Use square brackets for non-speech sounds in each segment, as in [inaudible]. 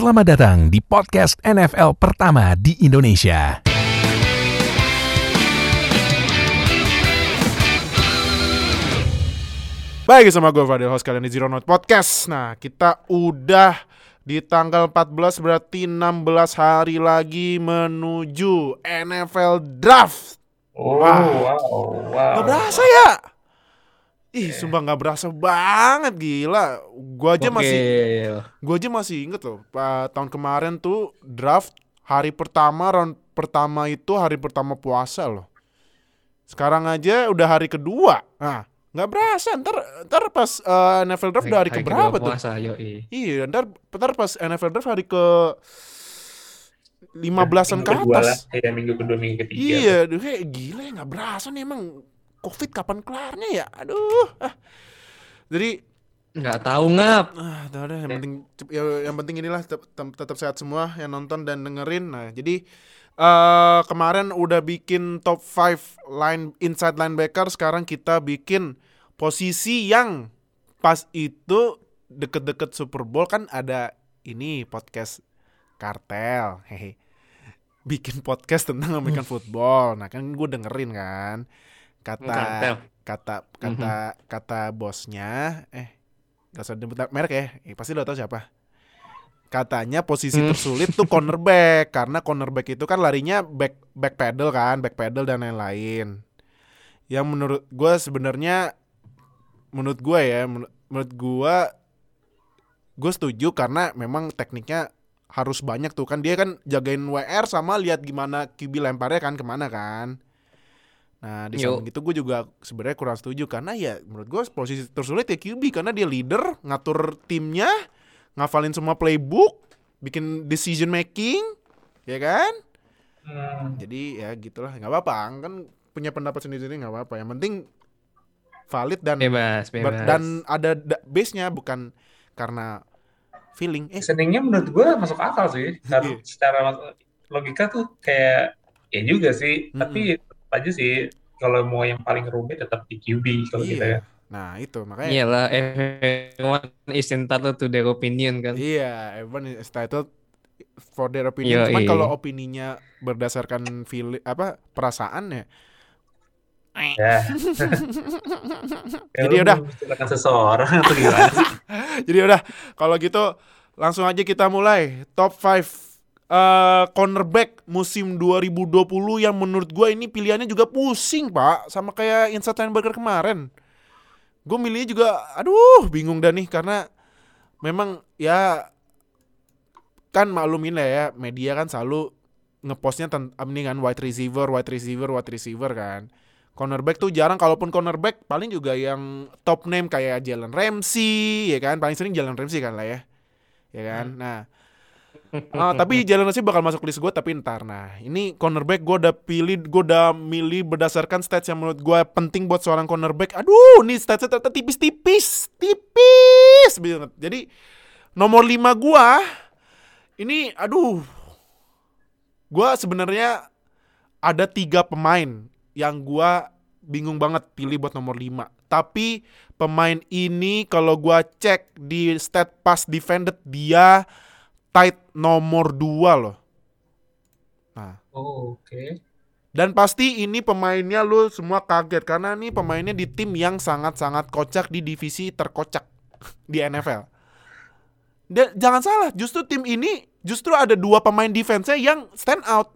Selamat datang di podcast NFL pertama di Indonesia. Baik sama gue Fadil host kalian di Zero Note Podcast Nah kita udah di tanggal 14 berarti 16 hari lagi menuju NFL Draft Oh, Wah. wow, wow. Gak berasa ya? Ih sumpah gak berasa banget gila Gue aja masih Gokil. Gue aja masih inget loh pa- Tahun kemarin tuh draft Hari pertama round pertama itu hari pertama puasa loh Sekarang aja udah hari kedua Nah nggak berasa ntar, ntar pas eh, NFL draft udah hari, keberapa kedua tuh puasa, yoi. Iya ntar, ntar pas NFL draft hari ke 15an ke Minggu kedua lah. atas Iya, minggu kedua, minggu ketiga. Iya aduh kayak gila ya nggak berasa nih emang Covid kapan kelarnya ya Aduh ah. Jadi Nggak tahu ngap. Ah, udah, udah, yang penting ya, yang penting inilah tetap, tetap sehat semua yang nonton dan dengerin. Nah, jadi eh kemarin udah bikin top 5 line inside linebacker, sekarang kita bikin posisi yang pas itu deket-deket Super Bowl kan ada ini podcast kartel. Hehe. Bikin podcast tentang American football. Nah, kan gue dengerin kan. Kata Kartel. kata kata kata bosnya eh Gak usah nyebut merek ya, eh, pasti lo tau siapa. Katanya posisi Hmm. tersulit tuh cornerback [laughs] karena cornerback itu kan larinya back back pedal kan, back pedal dan lain-lain. Yang menurut gue sebenarnya menurut gue ya, menur- menurut gue gue setuju karena memang tekniknya harus banyak tuh kan dia kan jagain WR sama lihat gimana QB lemparnya kan ke mana kan. Nah di samping itu gue juga sebenarnya kurang setuju karena ya menurut gue posisi tersulit ya QB karena dia leader ngatur timnya ngafalin semua playbook bikin decision making ya kan Hmm. jadi ya gitulah nggak apa-apa kan punya pendapat sendiri-sendiri nggak apa-apa yang penting valid dan Bebas, bebas. dan ada da- base-nya bukan karena feeling eh Reasoningnya menurut gue masuk akal sih. Iya. Karena secara mas- logika tuh kayak ya juga sih. Mm-mm. Tapi tetap aja sih kalau mau yang paling rumit tetap di QB kalau Iya. kita ya. nah itu makanya Iyalah, everyone is entitled to their opinion kan. Iya, everyone is entitled for their opinion. Cuman Yoi. kalau opininya berdasarkan feel apa perasaan ya. Ya. [laughs] Jadi udah. seseorang atau gimana sih? [laughs] Jadi udah kalau gitu langsung aja kita mulai top 5 eh cornerback musim 2020 yang menurut gua ini pilihannya juga pusing, Pak, sama kayak Linebacker kemarin. Gue milihnya juga aduh bingung dah nih karena memang ya kan maklumin lah ya media kan selalu ngepostnya tentang ini kan wide receiver, wide receiver, wide receiver kan. Cornerback tuh jarang kalaupun cornerback paling juga yang top name kayak Jalen Ramsey ya kan paling sering Jalen Ramsey kan lah ya. Ya kan. Nah, Ah, tapi Jalen Ramsey bakal masuk list gue tapi ntar. Nah ini cornerback gue udah pilih gue udah milih berdasarkan stats yang menurut gue penting buat seorang cornerback. Aduh nih statsnya ternyata tipis-tipis tipis banget. Jadi nomor 5 gue ini aduh. Gue sebenarnya ada tiga pemain yang gue bingung banget pilih buat nomor 5 tapi pemain ini kalau gue cek di stat pass defended dia tight nomor 2 loh nah Oh, oke. dan pasti ini pemainnya lu semua kaget karena ini pemainnya di tim yang sangat-sangat kocak di divisi terkocak [laughs] di NFL. Dan jangan salah, justru tim ini justru ada dua pemain defense-nya yang stand out.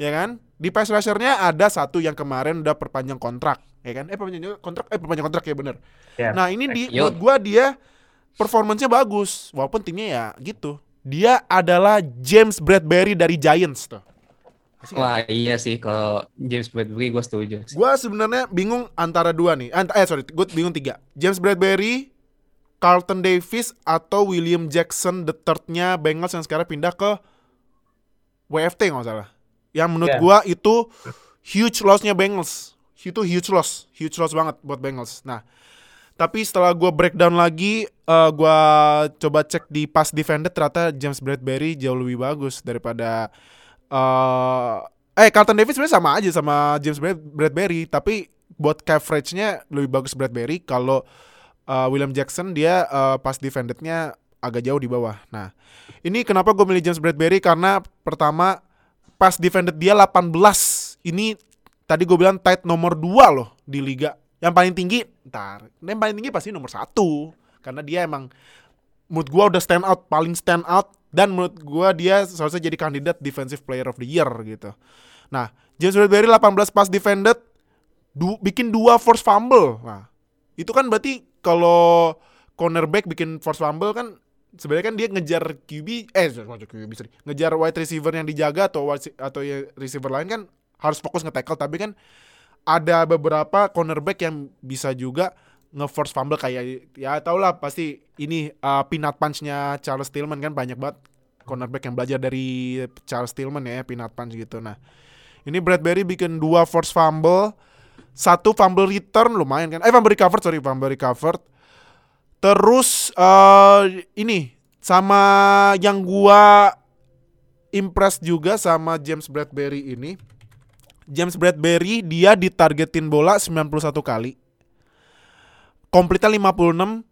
Ya kan? Di pass rusher-nya ada satu yang kemarin udah perpanjang kontrak, ya kan? Eh perpanjang kontrak, eh perpanjang kontrak ya bener. Ya. Nah, ini di menurut gua dia performance-nya bagus walaupun timnya ya gitu. Dia adalah James Bradbury dari Giants tuh. Wah, iya sih kalau James Bradbury gue setuju. Gua sebenarnya bingung antara dua nih. Ant eh sorry, gue bingung tiga. James Bradbury, Carlton Davis atau William Jackson the third-nya Bengals yang sekarang pindah ke WFT nggak salah. Yang menurut Ya. gua itu huge loss-nya Bengals. Itu huge loss, huge loss banget buat Bengals. Nah, tapi setelah gua breakdown lagi, eh gua coba cek di pass defended ternyata James Bradbury jauh lebih bagus daripada eh eh Carlton Davis sebenarnya sama aja sama James Brad- Bradbury, tapi buat coverage-nya lebih bagus Bradbury kalau eh, William Jackson dia eh, pass defended-nya agak jauh di bawah. Nah, ini kenapa gue milih James Bradbury karena pertama pass defended dia 18. Ini tadi gue bilang tight nomor 2 loh di liga. Yang paling tinggi, ntar, yang paling tinggi pasti nomor satu karena dia emang menurut gue udah stand out, paling stand out dan menurut gue dia seharusnya jadi kandidat defensive player of the year gitu. Nah, James Bradbury 18 pass defended, du bikin dua force fumble. Nah, itu kan berarti kalau cornerback bikin force fumble kan sebenarnya kan dia ngejar QB eh ngejar QB sorry, ngejar wide receiver yang dijaga atau wide- atau ya receiver lain kan harus fokus nge-tackle tapi kan ada beberapa cornerback yang bisa juga nge-force fumble kayak ya tau lah pasti ini uh, peanut punch-nya Charles Tillman kan banyak banget cornerback yang belajar dari Charles Tillman ya peanut punch gitu. Nah, ini Bradbury bikin dua force fumble, satu fumble return lumayan kan. Eh fumble recovered sorry, fumble recovered. Terus eh ini sama yang gua impress juga sama James Bradbury ini. James Bradbury dia ditargetin bola 91 kali. Complete 56,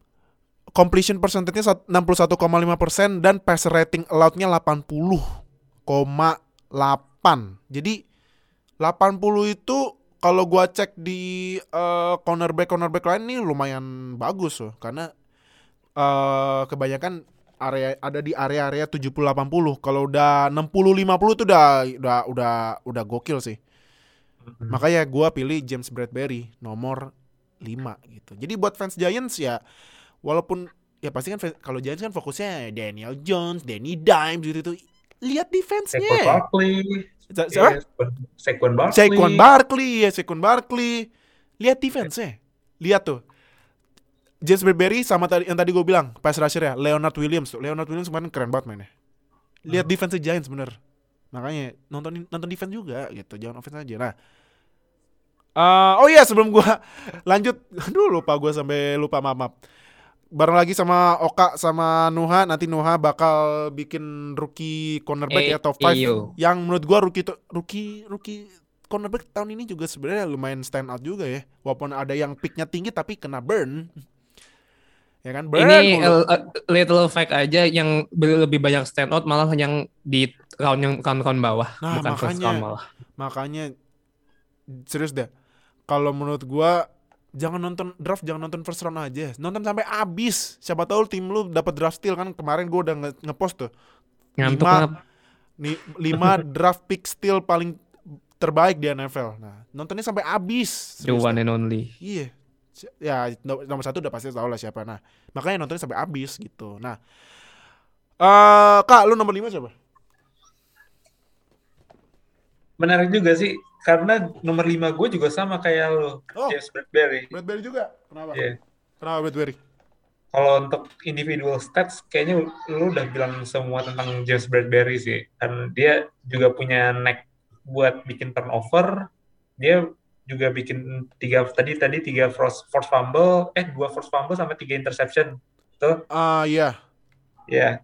completion percentage-nya 61,5% dan passer rating allowed-nya 80,8. Jadi 80 itu kalau gua cek di eh, cornerback cornerback lain nih lumayan bagus loh karena eh kebanyakan area ada di area-area 70 80. Kalau udah 60 50 itu udah udah udah udah gokil sih. Makanya gua pilih James Bradbury nomor 5 gitu. Jadi buat fans Giants ya walaupun ya pasti kan kalau Giants kan fokusnya Daniel Jones, Danny Dimes gitu tuh. Lihat Saquon defense-nya. Barkley. Siapa? Yes, Saquon Barkley. Saquon Barkley ya, Saquon Barkley. Lihat defense-nya. Lihat tuh. James Bradbury sama tadi yang tadi gue bilang pass rusher ya Leonard Williams tuh. Leonard Williams kemarin keren banget mainnya. Lihat defense Giants bener. Makanya nonton nonton defense juga gitu. Jangan offense aja. Nah. Eh, oh iya sebelum gua [laughs] lanjut, aduh lupa gua sampai lupa maaf, maaf. Bareng lagi sama Oka sama Nuha nanti Nuha bakal bikin rookie cornerback Eh, ya top 5 iyo. yang menurut gua rookie to- rookie rookie cornerback tahun ini juga sebenarnya lumayan stand out juga ya. Walaupun ada yang picknya tinggi tapi kena burn. [laughs] Ya kan burn Ini mulu. uh, uh, little fact aja yang lebih banyak stand out malah yang di round yang round-round bawah, Nah, bukan first makanya. round malah. Makanya serius deh. Kalau menurut gua jangan nonton draft, jangan nonton first round aja. Nonton sampai habis. Siapa tahu tim lu dapat draft steal kan kemarin gua udah nge- ngepost tuh. Ngantuk Lima-. Nih [laughs] 5 draft pick steal paling terbaik di NFL. Nah, nontonnya sampai habis. the one and only. Iya. Si- Ya no- nomor satu udah pasti tahu lah siapa. Nah, makanya nontonnya sampai habis gitu. Nah, eh kak, lu nomor 5 siapa? Menarik juga sih, karena nomor 5 gue juga sama kayak lo, Oh. James Bradbury. Bradbury juga. Kenapa? Iya. Kenapa Bradbury? Kalau untuk individual stats, kayaknya lu udah bilang semua tentang James Bradbury sih. Dan dia juga punya neck buat bikin turnover. Dia juga bikin tiga tadi tadi tiga force, force fumble, eh dua force fumble sama tiga interception. Tuh, Ah, iya. ya.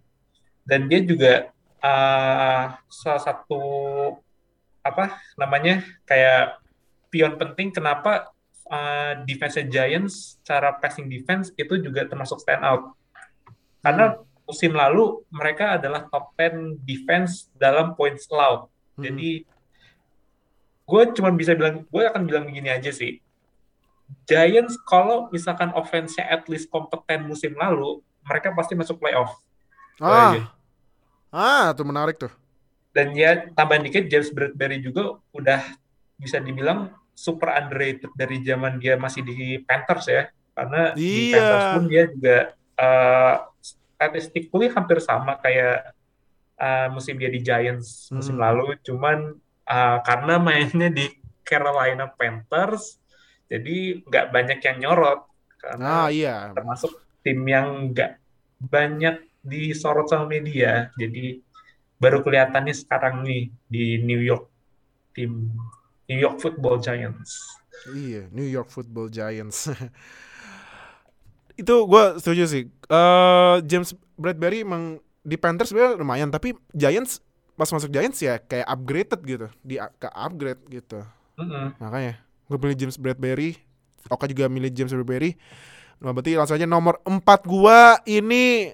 Dan dia juga ah, salah satu apa namanya kayak pion penting kenapa uh, defense Giants cara passing defense itu juga termasuk stand out. Karena musim lalu mereka adalah top 10 defense dalam points allowed. Hmm. Jadi gue cuma bisa bilang gue akan bilang begini aja sih. Giants kalau misalkan offense-nya at least kompeten musim lalu, mereka pasti masuk playoff. Ah. aja. Ah, tuh menarik tuh. Dan ya tambahan dikit James Bradbury juga udah bisa dibilang super underrated dari zaman dia masih di Panthers ya. Karena di Iya. Panthers pun dia juga uh, statistically hampir sama kayak uh, musim dia di Giants musim Hmm. lalu. Cuman uh, karena mainnya di Carolina Panthers, jadi nggak banyak yang nyorot. Ah, Karena iya. termasuk tim yang nggak banyak disorot sama media. Jadi baru kelihatannya sekarang nih di New York tim New York Football Giants. Iya, New York Football Giants. [laughs] itu gue setuju sih. Eh James Bradbury emang di Panthers sebenarnya lumayan, tapi Giants pas masuk Giants ya kayak upgraded gitu, di ke upgrade gitu. Mm-mm. Makanya gue pilih James Bradbury. Oka juga milih James Bradbury. Nah, berarti langsung aja nomor 4 gua ini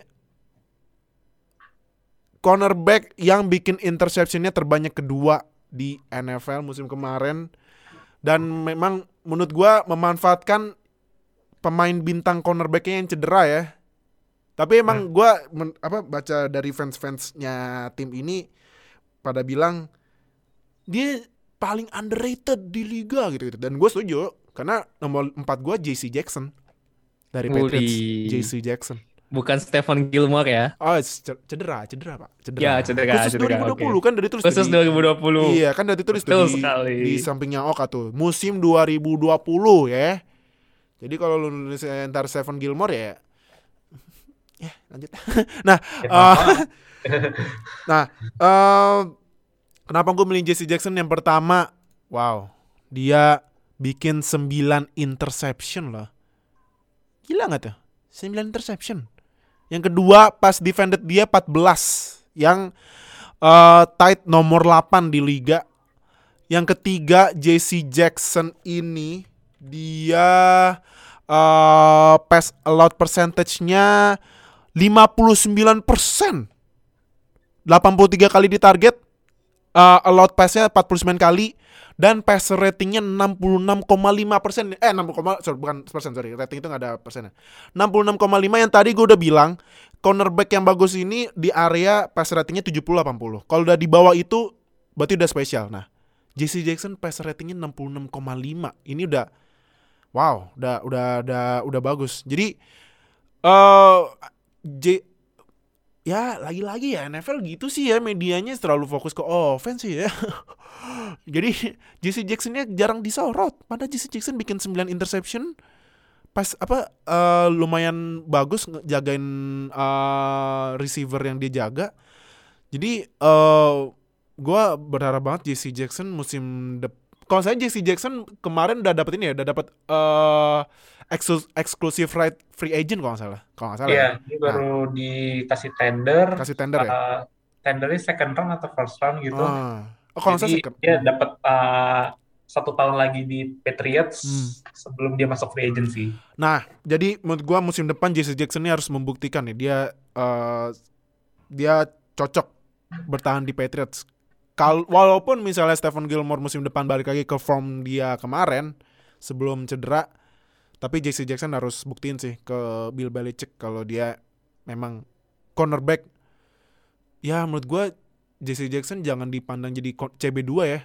cornerback yang bikin interceptionnya terbanyak kedua di NFL musim kemarin dan memang menurut gua memanfaatkan pemain bintang cornerbacknya yang cedera ya. Tapi emang gua men- apa baca dari fans-fansnya tim ini pada bilang dia paling underrated di liga gitu, gitu. dan gue setuju karena nomor 4 gua JC Jackson dari Patriots. JC Jackson Bukan Stephen Gilmore ya. oh cedera cedera pak. Cedera. Ya, cedera, khusus cedera, 2020 kan dari tulis Khusus di- 2020. iya kan dari tulis Betul di, sekali. di sampingnya Oka tuh. Musim 2020 ya. Jadi kalau lu nulis ntar Stephen Gilmore ya. [laughs] Ya lanjut. [laughs] Nah Ya, eh, [laughs] nah eh, kenapa gue milih Jesse Jackson yang pertama? Wow dia bikin 9 interception loh. Gila nggak tuh? 9 interception yang kedua pas defended dia 14 yang eh tight nomor 8 di liga yang ketiga JC Jackson ini dia eh pass allowed percentage-nya 59%. 83 kali di target, eh allowed pass-nya 49 kali dan passer ratingnya 66,5 persen. Eh 60, sorry, bukan persen sorry, rating itu nggak ada persennya. 66,5 yang tadi gue udah bilang cornerback yang bagus ini di area passer ratingnya 70-80. Kalau udah di bawah itu berarti udah spesial. Nah, JC Jackson passer ratingnya 66,5. Ini udah wow, udah udah udah udah bagus. Jadi eh J ya lagi-lagi ya NFL gitu sih ya medianya terlalu fokus ke offense sih ya. [laughs] Jadi JC Jacksonnya jarang disorot. Padahal JC Jackson bikin 9 interception pas apa eh, lumayan bagus jagain eh, receiver yang dia jaga. Jadi eh gua berharap banget JC Jackson musim dep kalau saya JC Jackson kemarin udah dapet ini ya, udah dapet eh eksklu- eksklusif right free agent kalau nggak salah. Kalau nggak salah. Iya, ya. ini baru dikasih tender. Kasih tender ya. Uh, tendernya second round atau first round gitu. Ah. Oh, kalau Jadi second. dia dapat uh, satu tahun lagi di Patriots Hmm. sebelum dia masuk free agency. Nah, jadi menurut gua musim depan JC Jackson ini harus membuktikan nih dia eh, dia cocok bertahan di Patriots. Kal walaupun misalnya Stephen Gilmore musim depan balik lagi ke form dia kemarin sebelum cedera, tapi JC Jackson harus buktiin sih ke Bill Belichick kalau dia memang cornerback. Ya menurut gua JC Jackson jangan dipandang jadi ko- CB2 ya.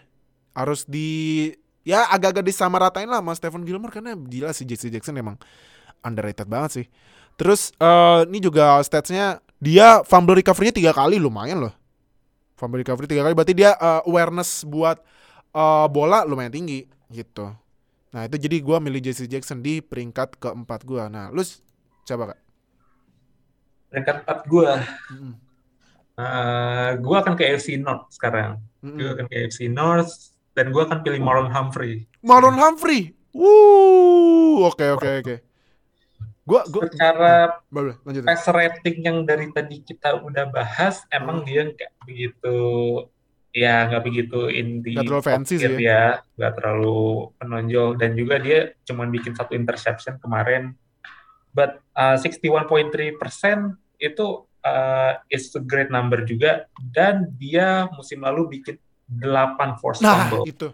Harus di ya agak-agak disamaratain lah sama Stephen Gilmore karena gila sih JC Jackson emang underrated banget sih. Terus eh, ini juga statsnya dia fumble recovery-nya tiga kali lumayan loh. Fumble recovery tiga kali berarti dia eh, awareness buat eh, bola lumayan tinggi gitu. Nah itu jadi gua milih JC Jackson di peringkat keempat gua. Nah lu coba kak. Peringkat 4 gue, Mm-mm. uh, gue akan ke AFC North sekarang. Mm-mm. Gue akan ke AFC North dan gue akan pilih Marlon Humphrey. Marlon Humphrey. Wuh, oke oke oke. Gua gua Secara lanjut. pass rating yang dari tadi kita udah bahas, emang dia nggak begitu, ya nggak begitu in the Nggak terlalu fancy sih ya, nggak terlalu menonjol. Dan juga dia cuma bikin satu interception kemarin. But uh, 61.3% itu uh, is a great number juga. Dan dia musim lalu bikin 8 force Nah fumble, itu.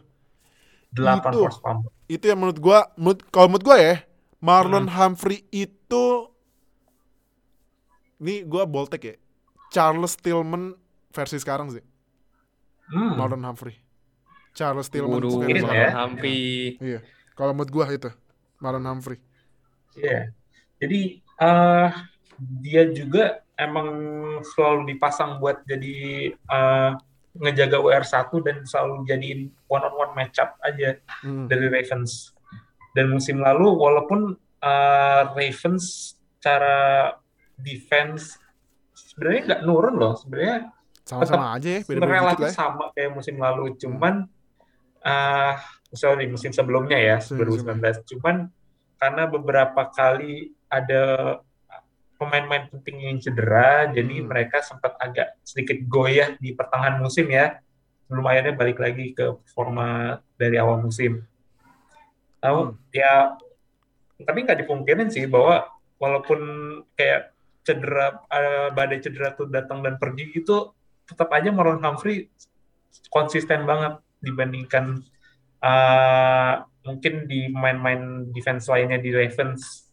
8 itu. force fumble. itu yang menurut gua menurut kalau menurut gua ya Marlon Humphrey itu ini gua boltek ya Charles Tillman versi sekarang sih Hmm. Marlon Humphrey Charles Tillman Waduh, sekarang. ya. Humphrey. iya kalau menurut gua itu Marlon Humphrey Iya. Jadi eh dia juga emang selalu dipasang buat jadi eh, ngejaga WR1 dan selalu jadiin one on one matchup aja Hmm. dari Ravens. Dan musim lalu walaupun eh, Ravens cara defense sebenarnya nggak nurun loh, sebenarnya sama-sama aja ya dikit relatif lah ya. sama kayak musim lalu, cuman ah sorry musim sebelumnya ya Musim 2019. Cuman karena beberapa kali ada pemain-pemain penting yang cedera, jadi Hmm. mereka sempat agak sedikit goyah di pertengahan musim ya. Sebelum akhirnya balik lagi ke performa dari awal musim. Tahu Hmm. ya, tapi nggak dipungkirin sih bahwa walaupun kayak cedera eh, badai cedera tuh datang dan pergi itu tetap aja Marlon Humphrey konsisten banget dibandingkan eh, mungkin di main-main defense lainnya di Ravens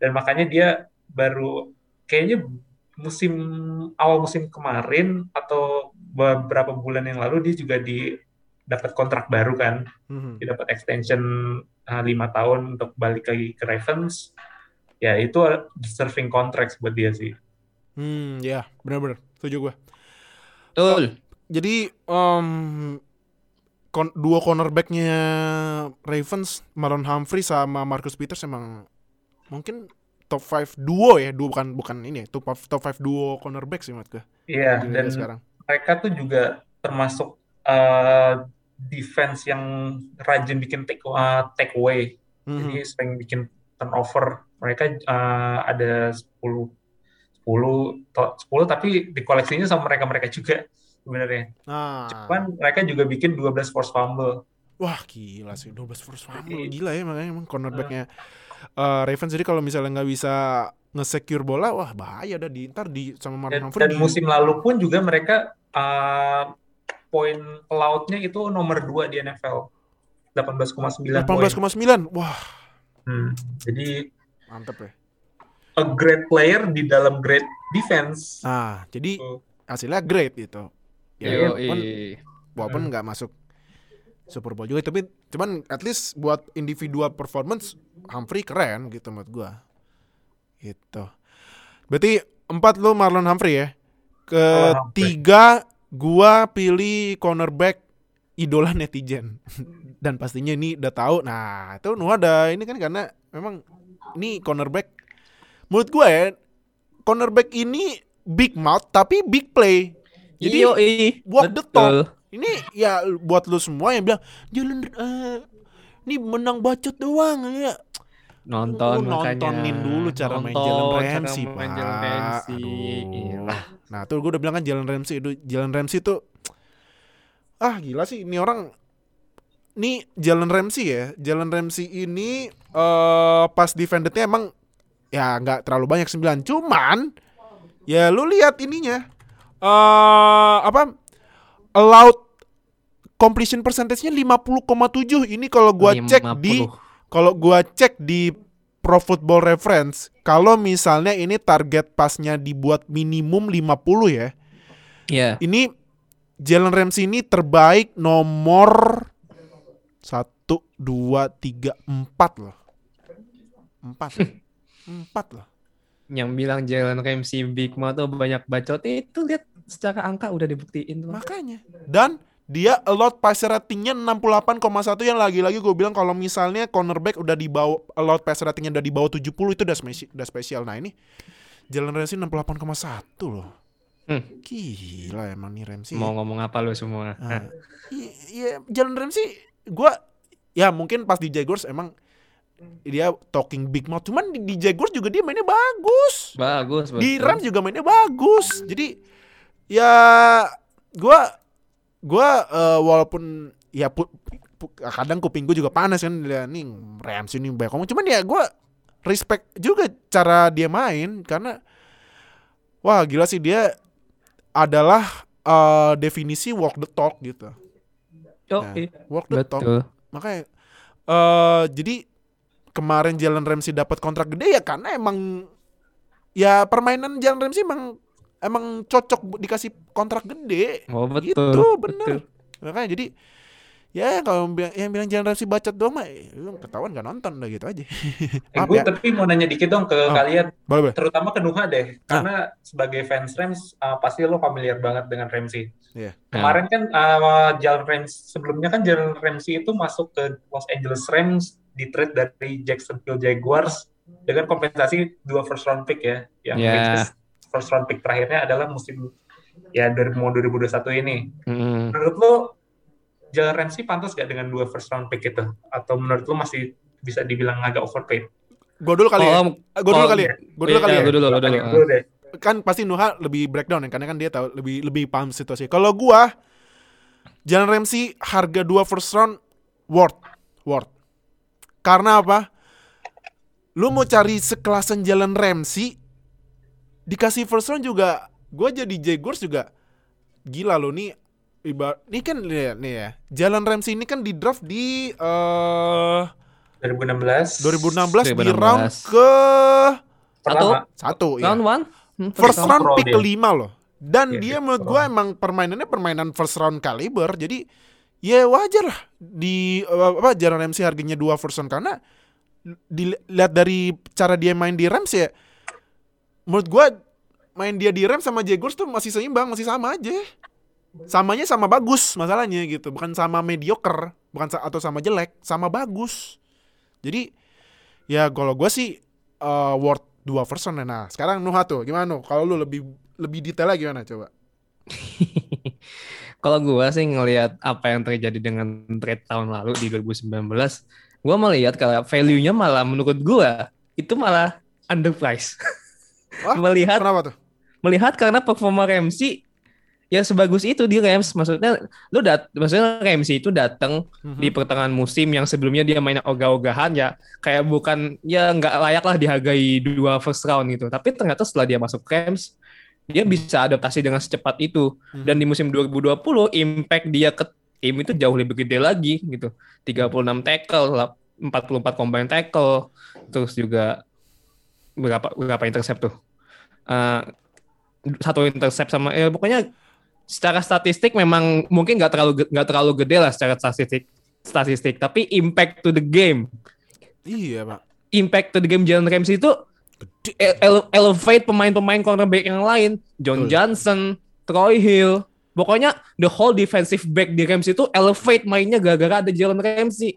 dan makanya dia baru kayaknya musim awal musim kemarin atau beberapa bulan yang lalu dia juga di dapat kontrak baru kan Mhm. dia dapat extension uh, lima tahun untuk balik lagi ke Ravens ya itu deserving contracts buat dia sih Hmm, ya, benar-benar. Setuju gue. Betul. Jadi em kon- dua cornerbacknya Ravens, Marlon Humphrey sama Marcus Peters emang mungkin top 5 duo ya, duo bukan bukan ini, ya, top five- top 5 duo cornerback sih menurut gue iya di dan sekarang. mereka tuh juga termasuk uh, defense yang rajin bikin take uh, take away Mhm. jadi sering bikin turnover mereka uh, ada 10 10 to- 10 tapi dikoleksinya sama mereka-mereka juga sebenarnya. Nah, cuman mereka juga bikin 12 force fumble. Wah gila sih 12 first fumble Jadi- gila ya makanya emang cornerbacknya. Eh, Ravens jadi kalau misalnya nggak bisa nge-secure bola wah bahaya dah di ntar di sama dan, Humphrey dan di- musim lalu pun juga mereka uh, poin pelautnya itu nomor 2 di NFL 18,9 poin. 18,9 wah. Hmm, jadi mantep ya a great player di dalam great defense. Nah jadi Tuh. hasilnya great gitu. Ya Yo, walaupun, walaupun nggak masuk Super Bowl juga tapi cuman at least buat individual performance Humphrey keren gitu menurut gua. Gitu. Berarti empat lu Marlon Humphrey ya. Ketiga gua pilih cornerback idola netizen. [laughs] Dan pastinya ini udah tahu. Nah itu Nuh ada ini kan karena memang ini cornerback menurut gua ya cornerback ini big mouth tapi big play jadi Yo, i. walk the talk. Ini ya buat lu semua yang bilang jalan eh, ini menang bacot doang ya. Nonton Lu makanya. nontonin dulu cara main Nonton Jalen cara Ramsey, main Pak. Jalen Ramsey. Iyalah. Nah, tuh gue udah bilang kan Jalen Ramsey itu Jalen Ramsey tuh ah gila sih ini orang nih Jalen Ramsey ya. Jalen Ramsey ini eh pas defendednya emang ya nggak terlalu banyak 9 cuman ya lu lihat ininya eh apa allowed completion percentage-nya 50,7 ini kalau gua cek di 50. kalau gua cek di Pro Football Reference, kalau misalnya ini target pasnya dibuat minimum 50 ya. Iya. Ini Jalen Ramsey ini terbaik nomor 1 2 3 4 loh. 4. [laughs] 4 loh. Yang bilang Jalen Ramsey Big Mouth tuh banyak bacot itu lihat secara angka udah dibuktiin tuh. Makanya. Dan dia allowed passer ratingnya 68,1 yang lagi-lagi gue bilang kalau misalnya cornerback udah di bawah allowed passer ratingnya udah di bawah 70 itu udah spesial, udah spesial. Nah ini Jalen Ramsey 68,1 loh. Hmm. Gila emang nih Ramsey. Mau ngomong apa lu semua? Ah, i- Iya, Jalen Ramsey gua ya mungkin pas di Jaguars emang dia talking big mouth cuman di, di Jaguars juga dia mainnya bagus. Bagus, Di. Rams juga mainnya bagus. Jadi ya gua gua eh, walaupun ya pu- pu- kadang kuping gue juga panas kan lihat nih Rams ini banyak ngomong cuman ya gua respect juga cara dia main karena wah gila sih dia adalah eh, definisi walk the talk gitu. Nah. Walk the talk. Betul. Makanya eh jadi kemarin Jalen Ramsey dapat kontrak gede ya karena emang ya permainan Jalen Ramsey emang emang cocok dikasih kontrak gede. Oh, betul. Gitu, bener. betul. Makanya jadi ya kalau yang bilang Jalen Ramsey bacot doang mah eh, lu ketahuan gak nonton udah gitu aja. Eh, gue ya. tapi mau nanya dikit dong ke Oh. kalian, Boleh, boleh. terutama ke Nuha deh, Ah. karena sebagai fans Rams uh, pasti lo familiar banget dengan Ramsey. Iya. Kemarin kan uh, Jalen Ramsey sebelumnya kan Jalen Ramsey itu masuk ke Los Angeles Rams di trade dari Jacksonville Jaguars dengan kompensasi dua first round pick ya, yang Ya. is first round pick terakhirnya adalah musim ya dari mau 2021 ini. Mm. Menurut lo Jalen Ramsey pantas gak dengan dua first round pick itu? Atau menurut lo masih bisa dibilang agak overpaid? Gue dulu kali ya. Oh, Gue dulu oh, kali ya. Gue dulu iya, kali ya. Gue dulu, lu dulu. Tanya dulu deh. kan pasti Nuha lebih breakdown ya karena kan dia tahu lebih lebih paham situasi. Kalau gua Jalen Ramsey harga dua first round worth worth. Karena apa? Lu mau cari sekelasan Jalen Ramsey dikasih first round juga gue jadi Jaguars juga gila loh nih iba ini kan nih, nih ya Jalan Ramsey ini kan di draft di eh 2016. 2016 di 2016. round ke Pertama. satu ya. Round one? Hmm, First round round pick kelima loh. Dan Iya, dia menurut first gue emang permainannya permainan first round caliber. Jadi ya wajar lah di apa Jalan Ramsey harganya dua round karena dilihat dari cara dia main di Rams ya menurut gue main dia di Rams sama Jaguars tuh masih seimbang, masih sama aja. Samanya sama bagus masalahnya gitu, bukan sama mediocre, bukan sa- atau sama jelek, sama bagus. Jadi ya kalau gue sih eh, worth dua round. Nah, sekarang Nuha tuh gimana Nuh? Kalau lu lebih lebih detailnya gimana coba? [laughs] Kalau gua sih ngelihat apa yang terjadi dengan trade tahun lalu di 2019, gua melihat kalau value-nya malah menurut gua itu malah underpriced. [laughs] Wah, melihat Kenapa tuh? melihat karena performa Ramsey ya sebagus itu di Rams maksudnya lu dat maksudnya Ramsey itu datang Mhm. di pertengahan musim yang sebelumnya dia main ogah-ogahan ya kayak bukan ya nggak layak lah dihargai dua first round gitu tapi ternyata setelah dia masuk Rams dia bisa adaptasi dengan secepat itu. Mhm. dan di musim 2020 impact dia ke tim itu jauh lebih gede lagi gitu. 36 tackle lap- 44 combine tackle terus juga berapa berapa intercept tuh? Eh, satu intercept sama ya pokoknya secara statistik memang mungkin nggak terlalu nggak terlalu gede lah secara statistik statistik. Tapi impact to the game. Iya, Pak. impact to the game Jalen Ramsey itu ele- elevate pemain-pemain cornerback yang lain John Betul. Johnson Troy Hill pokoknya the whole defensive back di Ramsey itu elevate mainnya gara-gara ada Jalen Ramsey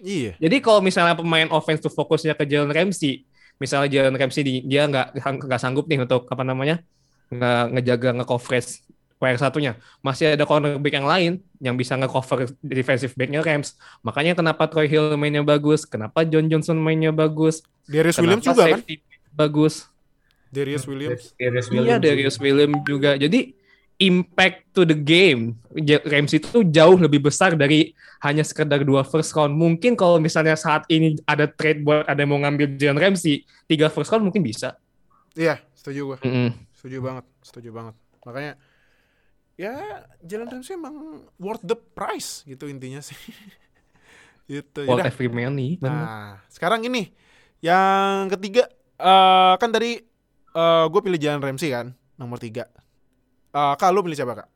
Iya. jadi kalau misalnya pemain offense tuh fokusnya ke Jalen Ramsey, misalnya Jalen Ramsey di, dia nggak nggak sanggup nih untuk apa namanya nggak ngejaga nge-coverage player satunya, masih ada cornerback yang lain yang bisa nge-cover defensive backnya Rams. Makanya kenapa Troy Hill mainnya bagus, kenapa John Johnson mainnya bagus, Darius Williams juga kan? Bagus. Darius Williams. Darius Iya, Williams. Darius Williams juga. Jadi impact to the game Ramsey itu jauh lebih besar dari hanya sekedar dua first round. Mungkin kalau misalnya saat ini ada trade buat ada yang mau ngambil Jalen Ramsey, tiga first round mungkin bisa. Iya, setuju gua. Mm-mm. Setuju banget, setuju banget. Makanya ya Jalan Ramsey emang worth the price gitu intinya sih. [laughs] gitu. Worth Yaudah. every money. Nah, sekarang ini yang ketiga eh kan tadi eh gue pilih Jalan Ramsey kan nomor tiga. Eh kak lu pilih siapa kak?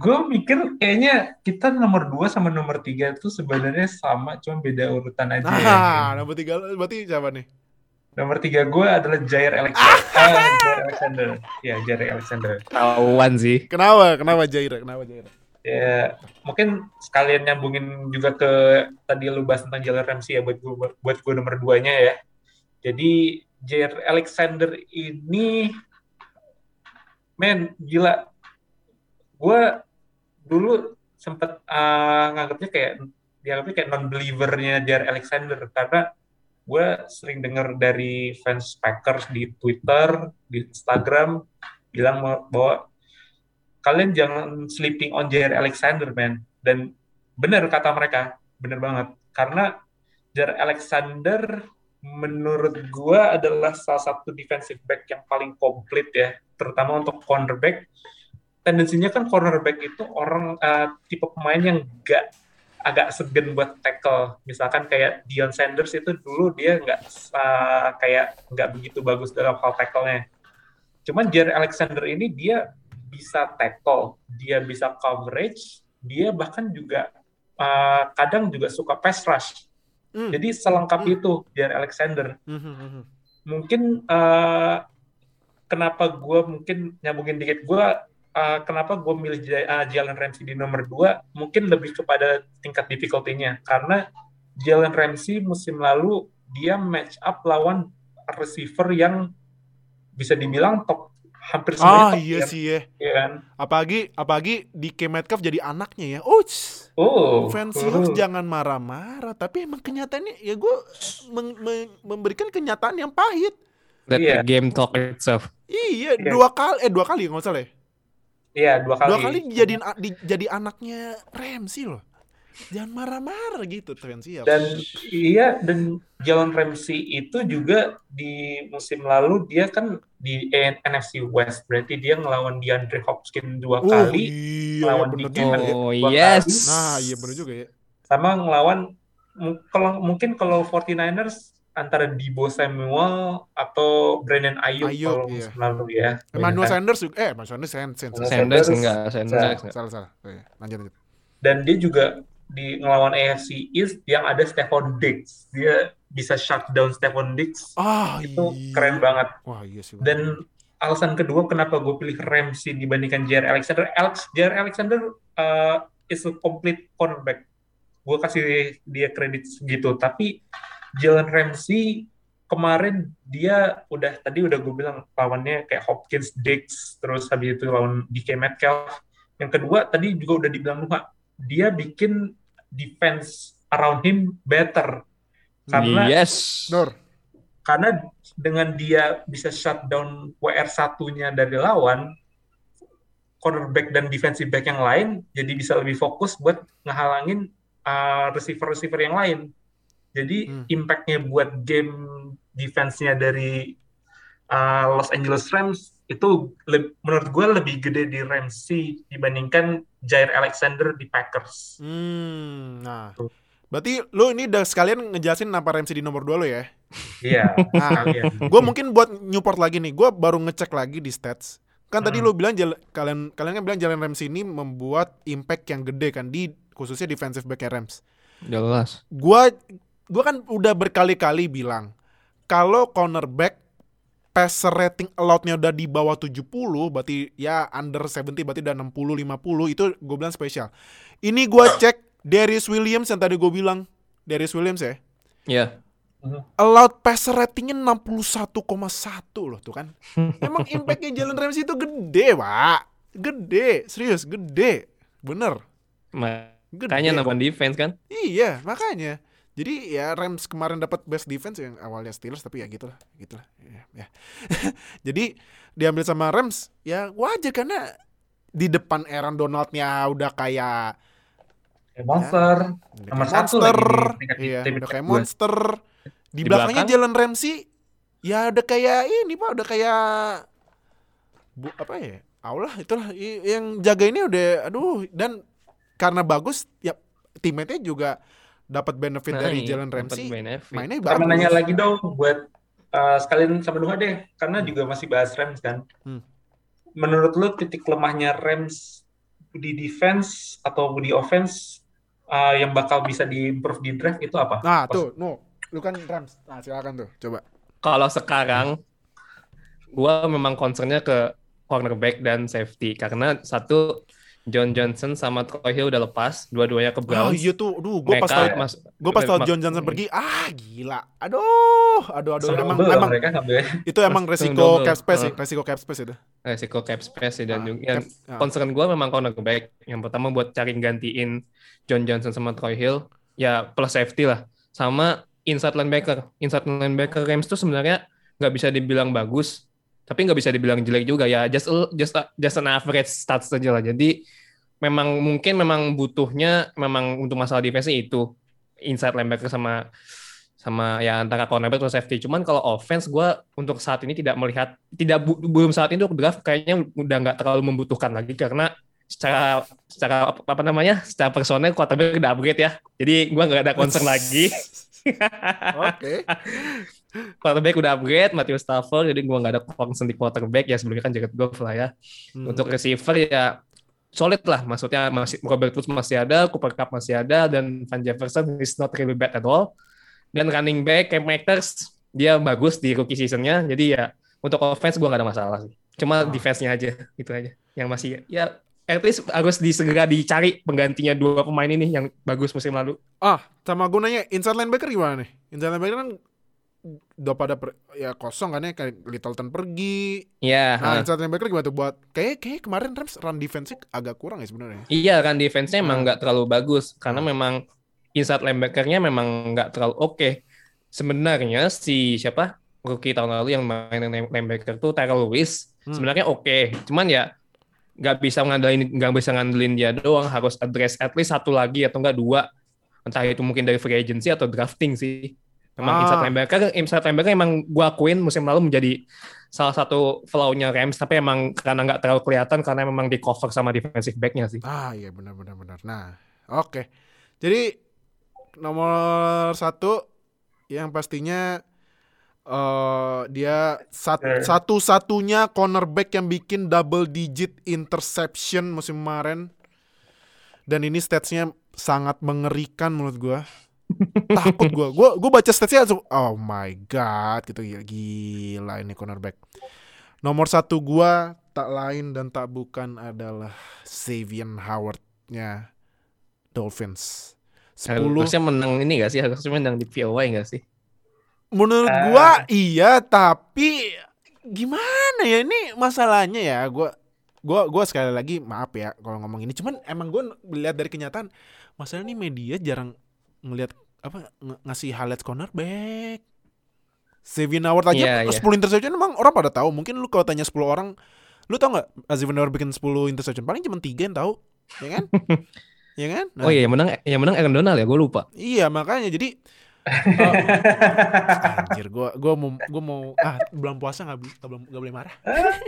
Gue mikir kayaknya kita nomor 2 sama nomor 3 itu sebenarnya sama, cuma beda urutan aja ya. Nah, nomor tiga lu berarti siapa nih? Nomor 3 gue adalah Jair Alexander. Ah, [laughs] Jair Alexander. Ya, Jair Alexander. Tahuan sih. Kenapa? Kenapa Jaira? Kenapa Jaira? Ya, mungkin sekalian nyambungin juga ke tadi lu bahas tentang Jalen Ramsey ya buat gue buat gue nomor 2-nya ya. Jadi Jair Alexander ini men gila. Gue dulu sempet uh, nganggapnya kayak dianggapnya kayak non believernya Jair Alexander karena gue sering dengar dari fans Packers di Twitter, di Instagram bilang bahwa kalian jangan sleeping on Jair Alexander, man. Dan benar kata mereka, benar banget. Karena Jair Alexander menurut gua adalah salah satu defensive back yang paling komplit ya, terutama untuk cornerback. Tendensinya kan cornerback itu orang eh, tipe pemain yang gak agak segan buat tackle. Misalkan kayak Dion Sanders itu dulu dia nggak eh, kayak nggak begitu bagus dalam hal tackle-nya. Cuman Jair Alexander ini dia bisa tackle, dia bisa coverage, dia bahkan juga uh, kadang juga suka pass rush. Hmm. Jadi selengkap Hmm. itu Jair Alexander. Hmm, hmm, hmm. Mungkin uh, kenapa gue mungkin nyambungin dikit gue uh, kenapa gue milih uh, Jalen Ramsey di nomor 2 mungkin lebih kepada tingkat difficulty-nya karena Jalen Ramsey musim lalu dia match up lawan receiver yang bisa dibilang top hampir Ah semuanya top iya sih ya. ya kan? Apalagi apalagi di Metcalf jadi anaknya ya. Uts. Oh, Fans oh. Seahawks jangan marah-marah, tapi emang kenyataannya ya gue memberikan kenyataan yang pahit. Let Iya. the game talk itself. Iya, Iya. dua kali eh dua kali nggak salah ya. Iya, dua kali. Dua kali dijadiin a- di- jadi anaknya Ramsey loh. Jangan marah-marah gitu Trent Dan iya dan Jalen Ramsey itu juga di musim lalu dia kan di NFC West berarti dia ngelawan DeAndre Hopkins dua Oh, kali iya, ngelawan bener juga ya. Oh, dua yes. kali, Nah, iya bener juga ya. sama ngelawan kalau mungkin kalau 49ers antara Debo Samuel atau Brandon Ayuk, Ayuk, kalau iya. musim lalu ya. Emmanuel kan. Sanders juga, eh Emmanuel Sanders Sanders, Sanders. Sanders. Sanders Sanders. enggak, Sanders enggak. Salah, salah. Oh, iya. Lanjut, lanjut. Dan dia juga di ngelawan AFC East yang ada Stephon Diggs. Dia bisa shutdown Stephon Diggs. Ah, itu iya. keren banget. Wah, iya sih. Dan alasan kedua kenapa gue pilih Ramsey dibandingkan Jair Alexander, Alex, Jair Alexander uh, is a complete cornerback. Gue kasih dia kredit segitu. Tapi Jalen Ramsey kemarin dia udah tadi udah gue bilang lawannya kayak Hopkins, Diggs, terus habis itu lawan DK Metcalf. Yang kedua tadi juga udah dibilang Nuha, dia bikin defense around him better. Karena Yes. Nur. karena dengan dia bisa shutdown WR satunya dari lawan cornerback dan defensive back yang lain jadi bisa lebih fokus buat ngehalangin uh, receiver-receiver yang lain jadi Hmm. impactnya buat game defense-nya dari uh, Los Angeles Rams itu le- menurut gue lebih gede di Ramsey dibandingkan Jair Alexander di Packers Hmm, nah. Tuh. Berarti lu ini udah sekalian ngejelasin kenapa Ramsey di nomor 2 lo ya? iya [laughs] Nah, kalian. gue mungkin buat Newport lagi nih. Gue baru ngecek lagi di stats. Kan tadi Hmm. lu bilang jal- kalian kalian kan bilang Jalen Ramsey ini membuat impact yang gede kan di khususnya defensive back Rams. Jelas. Gua gua kan udah berkali-kali bilang kalau cornerback passer rating allowed-nya udah di bawah 70 berarti ya under 70 berarti udah 60 50 itu gue bilang spesial. Ini gua cek Darius Williams yang tadi gue bilang Darius Williams ya. Iya. Allowed passer ratingnya 61,1 loh tuh kan. [laughs] Emang impactnya Jalen Ramsey itu gede pak. Gede, serius gede. Bener. Gede. Makanya kok. nambah defense kan. Iya, makanya. Jadi ya Rams kemarin dapat best defense yang awalnya Steelers tapi ya gitulah, gitulah. Ya, ya. [laughs] Jadi diambil sama Rams ya wajar karena di depan Aaron Donaldnya udah kayak Kayak monster udah Nomor kayak satu monster, lagi di iya, udah kayak monster. Di, Di belakangnya belakang? Jalen Ramsey ya udah kayak ini pak, udah kayak bu apa ya? Allah itulah yang jaga ini udah aduh dan karena bagus ya teammate juga dapat benefit dari iya, Jalen dapat Ramsey. benefit. Mainnya Sama bagus. nanya lagi dong buat uh, sekalian sama Nuha deh, karena juga masih bahas Rams kan. Hmm. Menurut lu titik lemahnya Rams di defense atau di offense uh, yang bakal bisa di-improve di draft itu apa? Nah, tuh, no. Lu kan Rams. Nah, silakan tuh. Coba. Kalau sekarang gua memang concernnya ke cornerback dan safety karena satu John Johnson sama Troy Hill udah lepas, dua-duanya ke Oh Browns. iya tuh. Aduh, gue pas tau mas- gue pas tau John Johnson pergi, ah gila. Aduh, aduh aduh Sebelum emang emang mereka ngambil itu emang resiko double. cap space Ah. resiko cap space itu. resiko cap space dan Ah, juga ah. concern gue memang cornerback. Yang pertama buat cari gantiin John Johnson sama Troy Hill, ya plus safety lah. Sama inside linebacker. Inside linebacker Rams tuh sebenarnya nggak bisa dibilang bagus, tapi nggak bisa dibilang jelek juga ya. Just a- just a- just an average stats aja lah. Jadi memang mungkin memang butuhnya memang untuk masalah defense itu inside linebacker sama sama ya antara cornerback atau safety. Cuman kalau offense gue untuk saat ini tidak melihat tidak bu- belum saat ini untuk draft kayaknya udah nggak terlalu membutuhkan lagi karena secara secara apa, apa namanya secara personel quarterback udah upgrade ya. Jadi gue nggak ada concern lagi. [laughs] Oke. Quarterback udah upgrade Matthew Stafford jadi gue nggak ada concern di quarterback ya sebelumnya kan Jared Goff lah ya. Hmm. Untuk receiver ya solid lah maksudnya masih Robert Woods masih ada, Cooper Cup masih ada dan Van Jefferson is not really bad at all. Dan running back Cam Akers dia bagus di rookie seasonnya jadi ya untuk offense gue gak ada masalah sih. Cuma Ah. defense-nya aja gitu aja yang masih ya at least harus disegera dicari penggantinya dua pemain ini yang bagus musim lalu. Ah, sama gue nanya inside linebacker gimana nih? Inside linebacker kan udah pada per- ya kosong kan ya kayak Littleton pergi. Iya, Nah, ha. inside linebacker gimana tuh buat kayak kayak kemarin Rams run defense agak kurang ya sebenarnya. Iya kan defense-nya emang Hmm. nggak terlalu bagus karena memang inside linebacker-nya memang nggak terlalu oke. Sebenarnya si siapa rookie tahun lalu yang main linebacker tuh Tyrell Lewis Hmm. sebenarnya oke, cuman ya nggak bisa ngandelin nggak bisa ngandelin dia doang harus address at least satu lagi atau enggak dua entah itu mungkin dari free agency atau drafting sih memang Ah. inside linebacker inside linebacker emang gua akuin musim lalu menjadi salah satu flaw-nya Rams tapi emang karena nggak terlalu kelihatan karena memang di cover sama defensive back-nya sih Ah iya benar benar benar. Nah, oke. Jadi nomor satu yang pastinya eh dia sat- Eh. satu-satunya cornerback yang bikin double digit interception musim kemarin. Dan ini statsnya sangat mengerikan menurut gua. Takut gua. Gua gua baca statsnya langsung oh my god gitu gila, gila ini cornerback. Nomor satu gua tak lain dan tak bukan adalah Xavier Howard-nya Dolphins. 10 harusnya menang ini gak sih harusnya menang di POY gak sih menurut Ah. gua iya tapi gimana ya ini masalahnya ya gua gua gua sekali lagi maaf ya kalau ngomong ini cuman emang gua lihat dari kenyataan masalah ini media jarang ngelihat apa ng- ngasih highlights cornerback Xavier Howard aja Iya, iya. 10 interception emang orang pada tahu. Mungkin lu kalau tanya 10 orang lu tau nggak Xavier Howard bikin 10 interception? Paling cuma 3 yang tahu ya kan? [laughs] Ya kan? Nah, oh iya yang menang yang menang Aaron Donald ya? Gue lupa. Iya makanya. Jadi [laughs] eh, anjir gua gua mau gua mau ah bulan puasa nggak nggak boleh nggak boleh marah.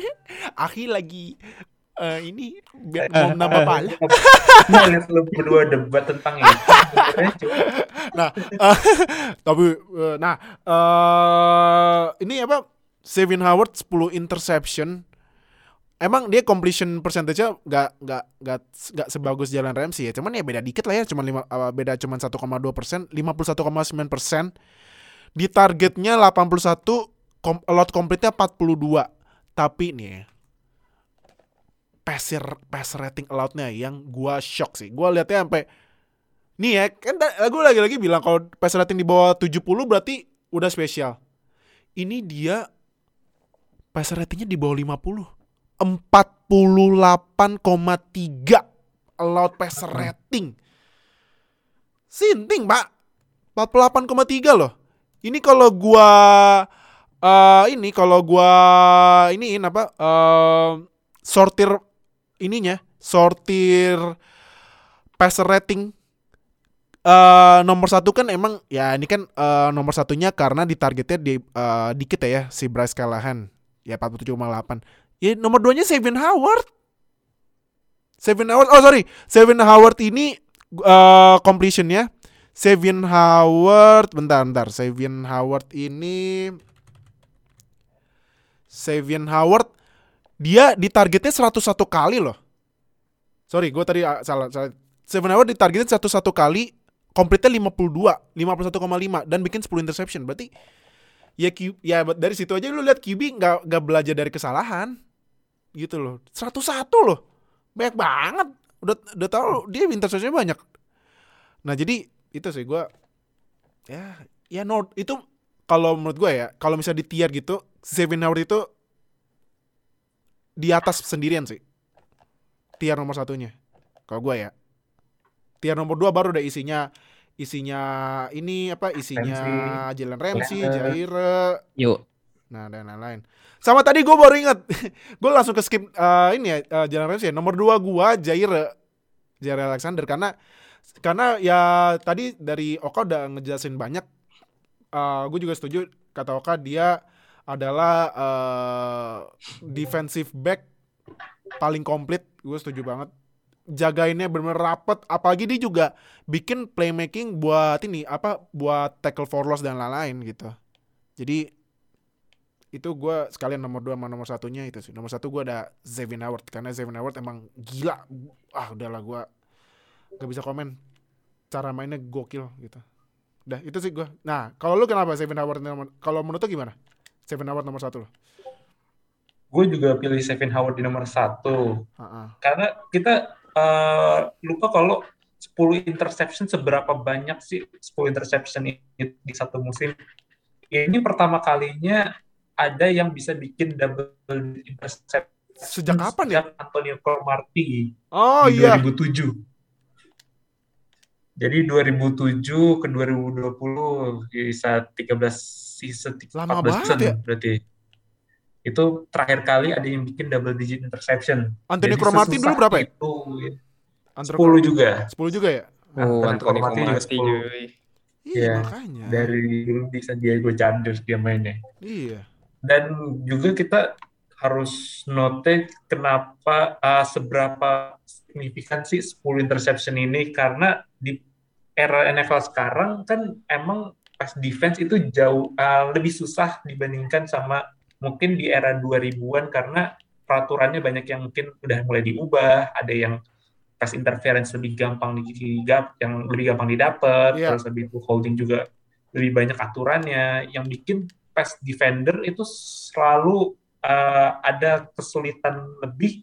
[laughs] Aki lagi eh, ini biar mau nambah pala. Nah, lihat lu berdua debat tentang. Sebenarnya cuma Nah, eh, [laughs] tapi eh, nah eh ini apa? Sevin Howard 10 interception. Emang dia completion percentage-nya nggak nggak nggak nggak sebagus Jalan Ramsey ya. Cuman ya beda dikit lah ya, cuman lima, eh, beda cuman 1,2 persen, 51,9 persen. Di targetnya 81, kom, lot complete-nya 42. Tapi nih passer passer rating allowed-nya yang gua shock sih. Gua lihatnya sampai nih ya, kan gue lagi-lagi bilang kalau passer rating di bawah 70 berarti udah spesial. Ini dia passer ratingnya di bawah 50. 48,3 allowed passer rating. Sinting, Pak. 48,3 loh. Ini kalau gua eh ini kalau gua iniin apa eh sortir ininya, sortir passer rating. Eh nomor satu kan emang ya ini kan eh, nomor satunya karena ditargetnya di eh, dikit ya si Bryce Callahan. Ya 47,8 ya nomor duanya Sevin Howard. Sevin Howard oh sorry. Sevin Howard ini eh completionnya. Sevin Howard bentar bentar. Sevin Howard ini Sevin Howard dia ditargetnya 101 kali loh. Sorry gue tadi ah, salah, salah. Sevin Howard ditargetin 101 kali complete-nya 52 51,5 dan bikin 10 interception. Berarti ya Q, ya dari situ aja lu lihat QB nggak nggak belajar dari kesalahan. Gitu loh. 101 loh. Banyak banget. Udah udah dia interceptionnya banyak. Nah jadi itu sih gua ya ya no itu kalau menurut gue ya kalau misalnya di tier gitu Sevin Howard itu di atas sendirian sih tier nomor satunya kalau gue ya tier nomor dua baru udah isinya isinya ini apa isinya Jalen Ramsey. Jaire, yuk nah dan lain-lain. Sama tadi gue baru inget, [laughs] gue langsung ke skip eh, ini ya eh, Jalen Ramsey. ya. Nomor dua gue Jaire, Jaire Alexander karena karena ya tadi dari Oka udah ngejelasin banyak. Eh gue juga setuju kata Oka dia adalah eh defensive back paling komplit. Gue setuju banget. Jagainnya bener rapet. Apalagi dia juga bikin playmaking buat ini apa buat tackle for loss dan lain-lain gitu. Jadi itu gue sekalian nomor dua sama nomor satunya itu sih. Nomor satu gue ada Zevin Howard karena Zevin Howard emang gila. Ah udahlah gue gak bisa komen. Cara mainnya gokil gitu. Udah itu sih gue. Nah kalau lu kenapa Zevin Howard? Kalau menurut lu gimana? Zevin Howard nomor satu gue juga pilih Sevin Howard di nomor satu. Heeh. Karena kita eh, lupa kalau 10 interception seberapa banyak sih 10 interception ini di satu musim. Ini pertama kalinya ada yang bisa bikin double interception. Sejak kapan ya? Antonio Cromartie Oh di iya. 2007. Jadi 2007 ke 2020 bisa 13 season 14 Lama banget season ya. berarti. Itu terakhir kali ada yang bikin double digit interception. Anthony Cromartie dulu berapa ya? Itu Antara 10 juga. 10 juga ya? Oh, Anthony Anthony Cromartie juga Cromartie 10. cuy. Iya, Iya. makanya. Dari dulu di San Diego Chargers dia mainnya. Iya. Dan juga kita harus note kenapa uh, seberapa signifikan sih 10 interception ini karena di era NFL sekarang kan emang pas defense itu jauh uh, lebih susah dibandingkan sama mungkin di era 2000-an karena peraturannya banyak yang mungkin udah mulai diubah, ada yang pas interference lebih gampang di yang lebih gampang didapat, Iya. terus lebih itu holding juga lebih banyak aturannya yang bikin pass defender itu selalu uh, ada kesulitan lebih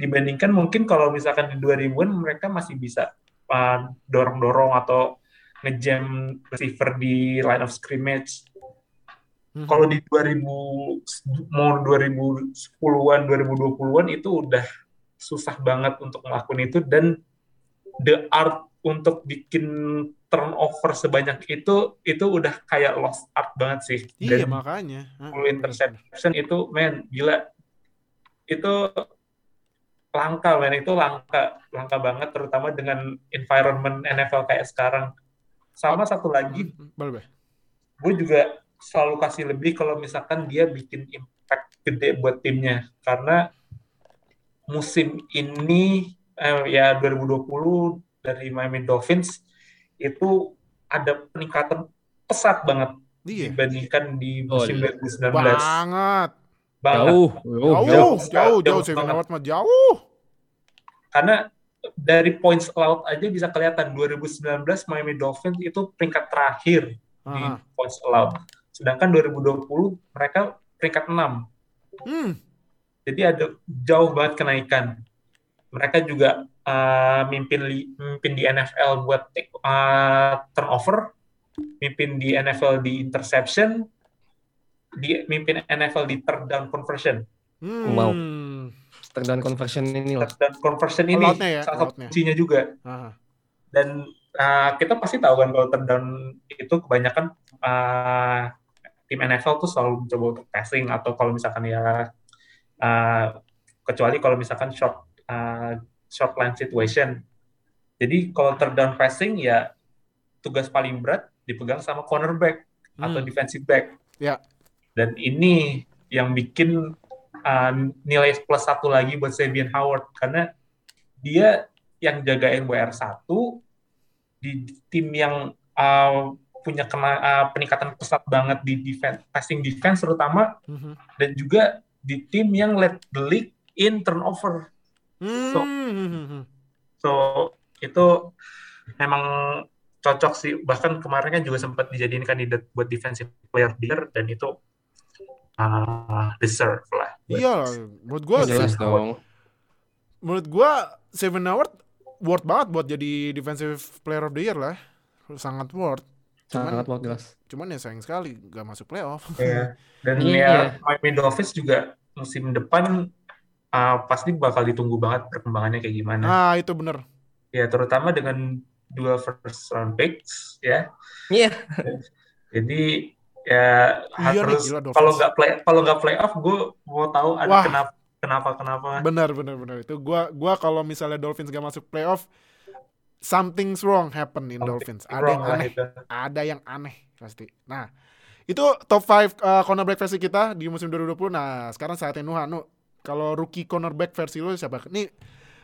dibandingkan mungkin kalau misalkan di 2000-an mereka masih bisa uh, dorong-dorong atau ngejam receiver di line of scrimmage. Mhm. Kalau di 2000 mau 2010-an, 2020-an itu udah susah banget untuk ngelakuin itu dan the art untuk bikin turnover sebanyak itu itu udah kayak lost art banget sih. Iya, Dan makanya. 10 interception itu men gila itu langka men itu langka langka banget terutama dengan environment NFL kayak sekarang sama satu lagi Hmm, gue juga selalu kasih lebih kalau misalkan dia bikin impact gede buat timnya karena musim ini eh, ya 2020 dari Miami Dolphins itu ada peningkatan pesat banget Iya. dibandingkan di Oh, musim iya. 2019 Banget. banget Jauh, Jauh, jauh, jauh. jauh, jauh, jauh, jauh Seven banget. Howard mah jauh. karena dari points allowed aja bisa kelihatan 2019 Miami Dolphins itu peringkat terakhir di Aha. points allowed sedangkan 2020 mereka peringkat 6 Hmm. jadi ada jauh banget kenaikan mereka juga uh, mimpin li- mimpin di NFL buat take, uh, turnover mimpin di NFL di interception di mimpin NFL di third down conversion Hmm. Wow. Third down conversion ini lah. third down conversion ini ya, salah satu kuncinya juga Aha. dan uh, kita pasti tahu kan kalau third down itu kebanyakan uh, tim NFL tuh selalu mencoba untuk passing atau kalau misalkan ya uh, kecuali kalau misalkan short uh, short line situation. Jadi kalau third down passing ya tugas paling berat dipegang sama cornerback atau Hmm. defensive back. Ya. Dan ini yang bikin uh, nilai plus satu lagi buat Sabian Howard karena dia yang jagain WR1 di tim yang uh, punya kena, uh, peningkatan pesat banget di defense, passing defense terutama Mhm. dan juga di tim yang led the league in turnover. So- Hmm. So itu memang cocok sih. Bahkan kemarin kan juga sempat dijadiin kandidat buat defensive player of the year dan itu uh, deserve lah. buat Iya, menurut gua Jelas dong. menurut gua Seven Howard worth banget buat jadi defensive player of the year lah. Sangat worth. Cuman, Sangat banget jelas. cuman ya sayang sekali gak masuk playoff. Iya. Dan [laughs] Iya. ya Miami Dolphins juga musim depan uh, pasti bakal ditunggu banget perkembangannya kayak gimana. Nah, itu bener. Ya terutama dengan dua first round picks ya. Iya. [laughs] Jadi ya Iya harus kalau nggak play kalau nggak playoff gue mau tahu ada Wah. kenapa kenapa kenapa. Benar, benar, benar. Itu gua gua kalau misalnya Dolphins gak masuk playoff something's wrong happen in Dolphins. Ada yang aneh. itu. ada yang aneh pasti. Nah, itu top 5 uh, cornerback versi kita di musim 2020. Nah, sekarang saatnya Nuha. Nu, kalau rookie cornerback versi lu siapa? Nih,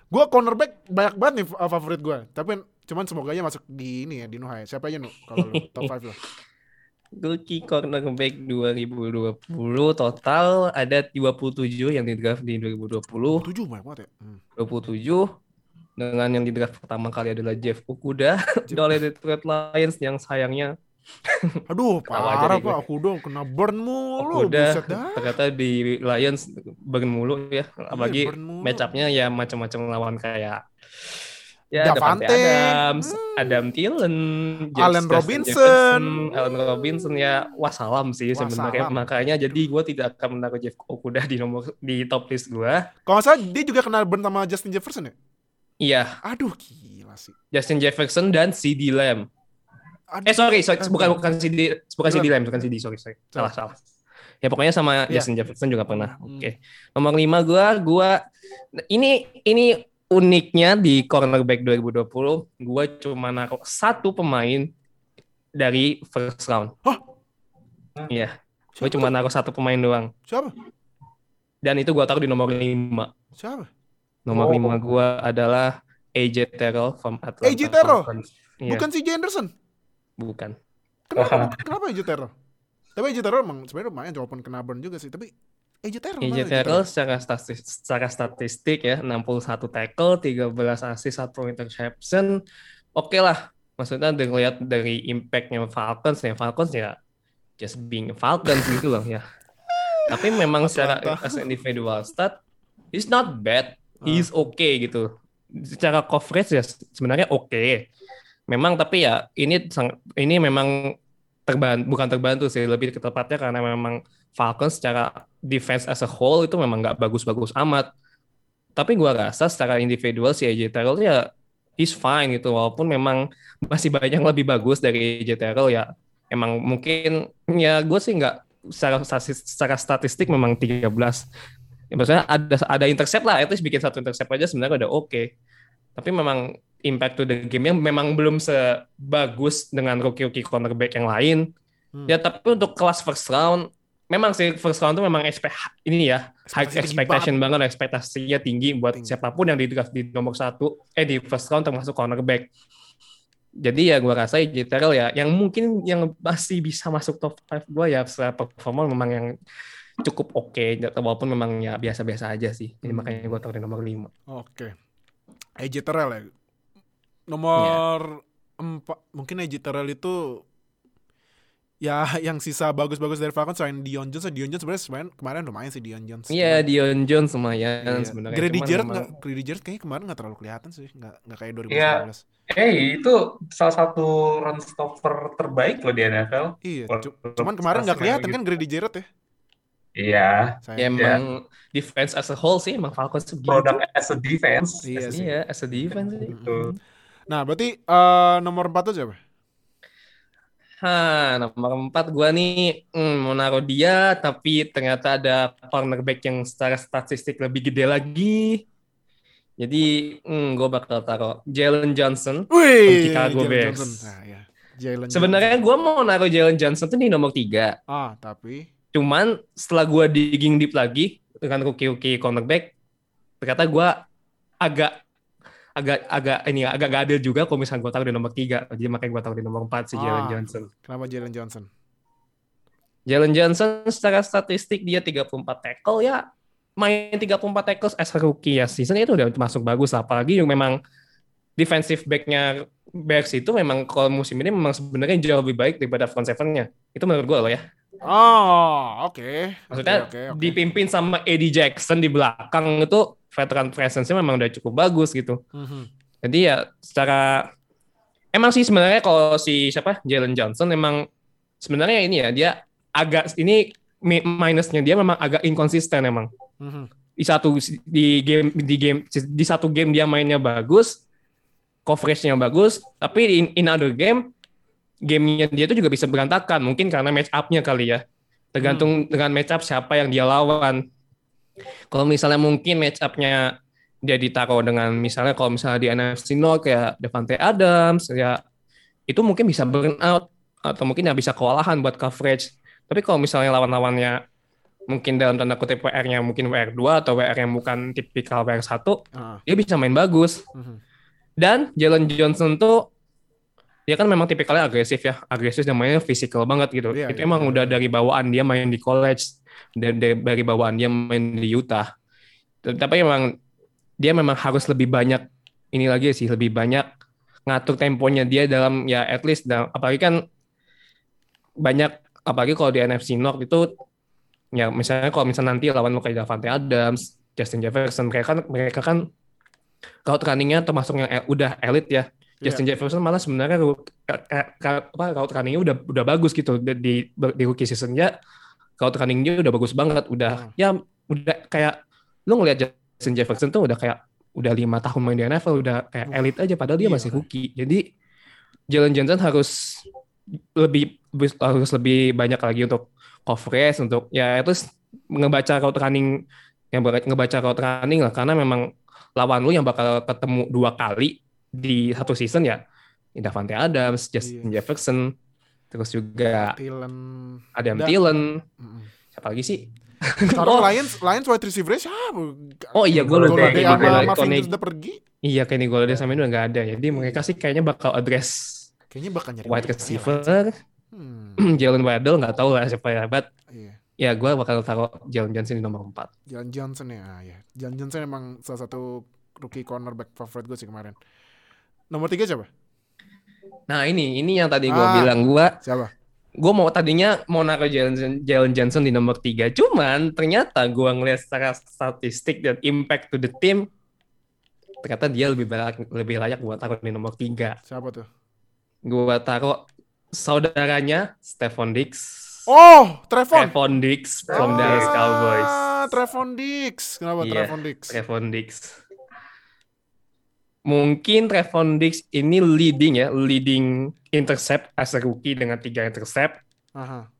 gua cornerback banyak banget nih uh, favorit gua. Tapi cuman semoga aja masuk di ini ya di Nuha ya. Siapa aja Nu kalau top 5 lu? Rookie cornerback 2020 total ada 27 yang di draft di 2020. 7 banyak banget ya. Hmm. 27 dengan yang di draft pertama kali adalah Jeff Okuda [laughs] oleh Detroit Lions yang sayangnya [laughs] Aduh, parah. Pak. Aku dong kena burn mulu. Okuda Buset dah. ternyata di Lions burn mulu ya apalagi burn mulu. match up-nya ya macam-macam lawan kayak ya Davante. Davante Adams, Hmm. Adam Thielen, Allen Justin Robinson. Jefferson, Allen Robinson ya wassalam sih sebenarnya makanya jadi gue tidak akan menaruh Jeff Okuda di nomor di top list gue Kalau nggak salah dia juga kena burn sama Justin Jefferson ya? iya Aduh, gila sih. Justin Jefferson dan CD Lamb Aduh. Eh sorry, sorry bukan bukan CD bukan. CD Lamb, bukan CD, sorry sorry. Salah Salah. Ya pokoknya sama Iya. Justin Jefferson juga pernah. Hmm. Oke. Nomor 5 gua gua ini ini uniknya di cornerback 2020 gua cuma naruh satu pemain dari first round. Hah? Iya, gue cuma naruh satu pemain doang. Siapa? Dan itu gua taruh di nomor 5. Siapa? Nomor Oh. 5 gua adalah AJ Terrell from Atlanta. AJ Terrell? Falcons. Iya, Bukan si Jenderson. bukan. Kenapa? [laughs] kenapa AJ Terrell? Tapi AJ Terrell emang sebenarnya lumayan walaupun kena burn juga sih, tapi Mana Terrell secara statistik, secara statistik ya 61 tackle, 13 assist, 1 interception. Oke lah. Maksudnya dilihat dari impact-nya Falcons ya Falcons ya just being Falcons gitu loh ya. [laughs] Tapi memang secara as individual stat he's not bad. He's okay gitu. Secara coverage ya sebenarnya oke. Memang tapi ya ini sang- ini memang terban bukan terbantu sih lebih tepatnya karena memang Falcons secara defense as a whole itu memang nggak bagus-bagus amat. Tapi gua rasa secara individual si AJ Terrell ya he's fine gitu walaupun memang masih banyak yang lebih bagus dari AJ Terrell ya. Emang mungkin ya gue sih nggak secara, secara statistik memang 13 ya, maksudnya ada ada intercept lah, at least bikin satu intercept aja sebenarnya udah oke. Tapi memang impact to the game-nya memang belum sebagus dengan rookie-rookie cornerback yang lain. Hmm. Ya tapi untuk kelas first round, memang sih first round itu memang expect ini ya high expectation banget, ekspektasinya tinggi buat Tinggi. siapa pun yang di draft di nomor satu, eh di first round termasuk cornerback. Jadi ya gue rasa AJ Terrell ya yang mungkin yang masih bisa masuk top 5 gue ya secara performa memang yang cukup oke walaupun memang ya biasa-biasa aja sih. Jadi Hmm. makanya gue taruh di nomor 5. Oke. AJ Terrell ya. Nomor Iya. empat. Mungkin AJ Terrell itu ya [laughs] yang sisa bagus-bagus dari Falcons selain Dion Jones. Dion Jones sebenarnya sebenarnya kemarin lumayan sih Dion Jones. Iya, Cuman- Dion Jones lumayan Iya. sebenarnya. Grady Jarrett memang- nggak Grady Jarrett kayaknya kemarin nggak terlalu kelihatan sih nggak nggak kayak 2019 Iya. Eh, itu salah satu run stopper terbaik loh di NFL. iya cuman kemarin nggak kelihatan kan Grady Jarrett ya Iya. Ya emang defense as a whole sih emang Falcons tuh gitu. produk as a defense. Iya sih. Iya, as a defense sih. Gitu. nah berarti eh, nomor 4 tuh siapa Hah, nomor 4 gua nih hmm, mau naruh dia tapi ternyata ada cornerback yang secara statistik lebih gede lagi. Jadi hmm, gue bakal taruh Jalen Johnson. Wih Chicago Jalen Bears. Johnson nah, ya. Jalen Sebenarnya gue mau naruh Jalen Johnson tuh di nomor 3. ah tapi Cuman setelah gua digging deep lagi dengan rookie-rookie cornerback, ternyata gua agak agak agak ini ya, agak gak adil juga kalau misalnya gua taruh di nomor 3. Jadi makanya gua taruh di nomor 4 si Jalen Ah. Johnson. kenapa Jalen Johnson Jalen Johnson secara statistik dia 34 tackle ya main 34 tackles as a rookie ya season itu udah masuk bagus lah. apalagi yang memang defensive back-nya Bears itu memang kalau musim ini memang sebenarnya jauh lebih baik daripada front seven-nya. Itu menurut gua loh ya. Oh oke Maksudnya Oke, oke, oke. dipimpin sama Eddie Jackson di belakang itu veteran presence-nya memang udah cukup bagus gitu. Mhm. Jadi ya secara emang sih sebenarnya kalau si siapa Jalen Johnson memang sebenarnya ini ya dia agak ini mi- minusnya dia memang agak inkonsisten emang. Mhm. Di satu di game di game di satu game dia mainnya bagus, coverage-nya bagus, tapi in, in other game gamenya dia itu juga bisa berantakan mungkin karena match up-nya kali ya. Tergantung dengan match up siapa yang dia lawan. Kalau misalnya mungkin match up-nya dia ditaruh dengan misalnya kalau misalnya di NFC North kayak Devante Adams ya itu mungkin bisa burn out atau mungkin ya bisa kewalahan buat coverage. Tapi kalau misalnya lawan-lawannya mungkin dalam tanda kutip WR-nya mungkin WR2 atau WR yang bukan tipikal WR1, Ah, dia bisa main bagus. mhm. Dan Jalen Johnson tuh dia kan memang tipikalnya agresif ya, agresif dan mainnya fisikal banget gitu. Iya, itu iya, emang iya. udah dari bawaan dia main di college, dari, dari bawaan dia main di Utah. Tapi emang dia memang harus lebih banyak ini lagi sih, lebih banyak ngatur temponya dia dalam ya at least dalam, apalagi kan banyak apalagi kalau di NFC North itu ya misalnya kalau misalnya nanti lawan kayak Davante Adams, Justin Jefferson mereka kan mereka kan route runningnya termasuk yang udah elit ya. Justin Jefferson malah sebenarnya apa route runningnya udah udah bagus gitu. Di di, rookie seasonnya route runningnya udah bagus banget, udah Hmm. ya udah kayak lu ngelihat Justin Jefferson tuh udah kayak udah lima tahun main di NFL udah kayak Uh, elit aja padahal dia iya, masih rookie. Jadi Jalen Johnson harus lebih harus lebih banyak lagi untuk coverage untuk ya itu s- ngebaca route running yang ngebaca route running lah. Karena memang lawan lu yang bakal ketemu dua kali di satu season ya Davante Adams, Justin Iya. Jefferson, terus juga Thielen. Adam Dan- Thielen, Mm-mm. siapa lagi sih? Sekarang [laughs] Oh. Lions Lions wide receiver siapa? Oh iya, gue lupa. Kenny Golladay- udah pergi. Iya, Kenny Golladay sama ini udah nggak ada. Jadi mereka sih kayaknya bakal address Kayaknya bakal nyari wide Lions. receiver, Hmm, [clears throat] Jalen Waddle nggak tahu lah siapa ya, but iya. ya gue bakal taruh Jalen Johnson di nomor 4. Jalan Johnson ya, ah, ya. Jalan Johnson emang salah satu rookie cornerback favorit gue sih kemarin. Nomor tiga siapa? Nah ini, ini yang tadi gue Ah. bilang gue, Siapa? gue mau tadinya mau naruh Jalen Jalen Johnson di nomor 3, cuman ternyata gue ngeliat secara statistik dan impact to the team, ternyata dia lebih layak, lebih layak buat taruh di nomor 3. Siapa tuh? Gue taruh saudaranya Stephon Diggs. Oh, Trevon. Trevon Diggs from Ah, Dallas Cowboys. Trevon Diggs. Kenapa Iya, Trevon Diggs? Trevon Diggs. Mungkin Trevon Diggs ini leading ya, leading intercept as a rookie dengan 3 intercept, Aha.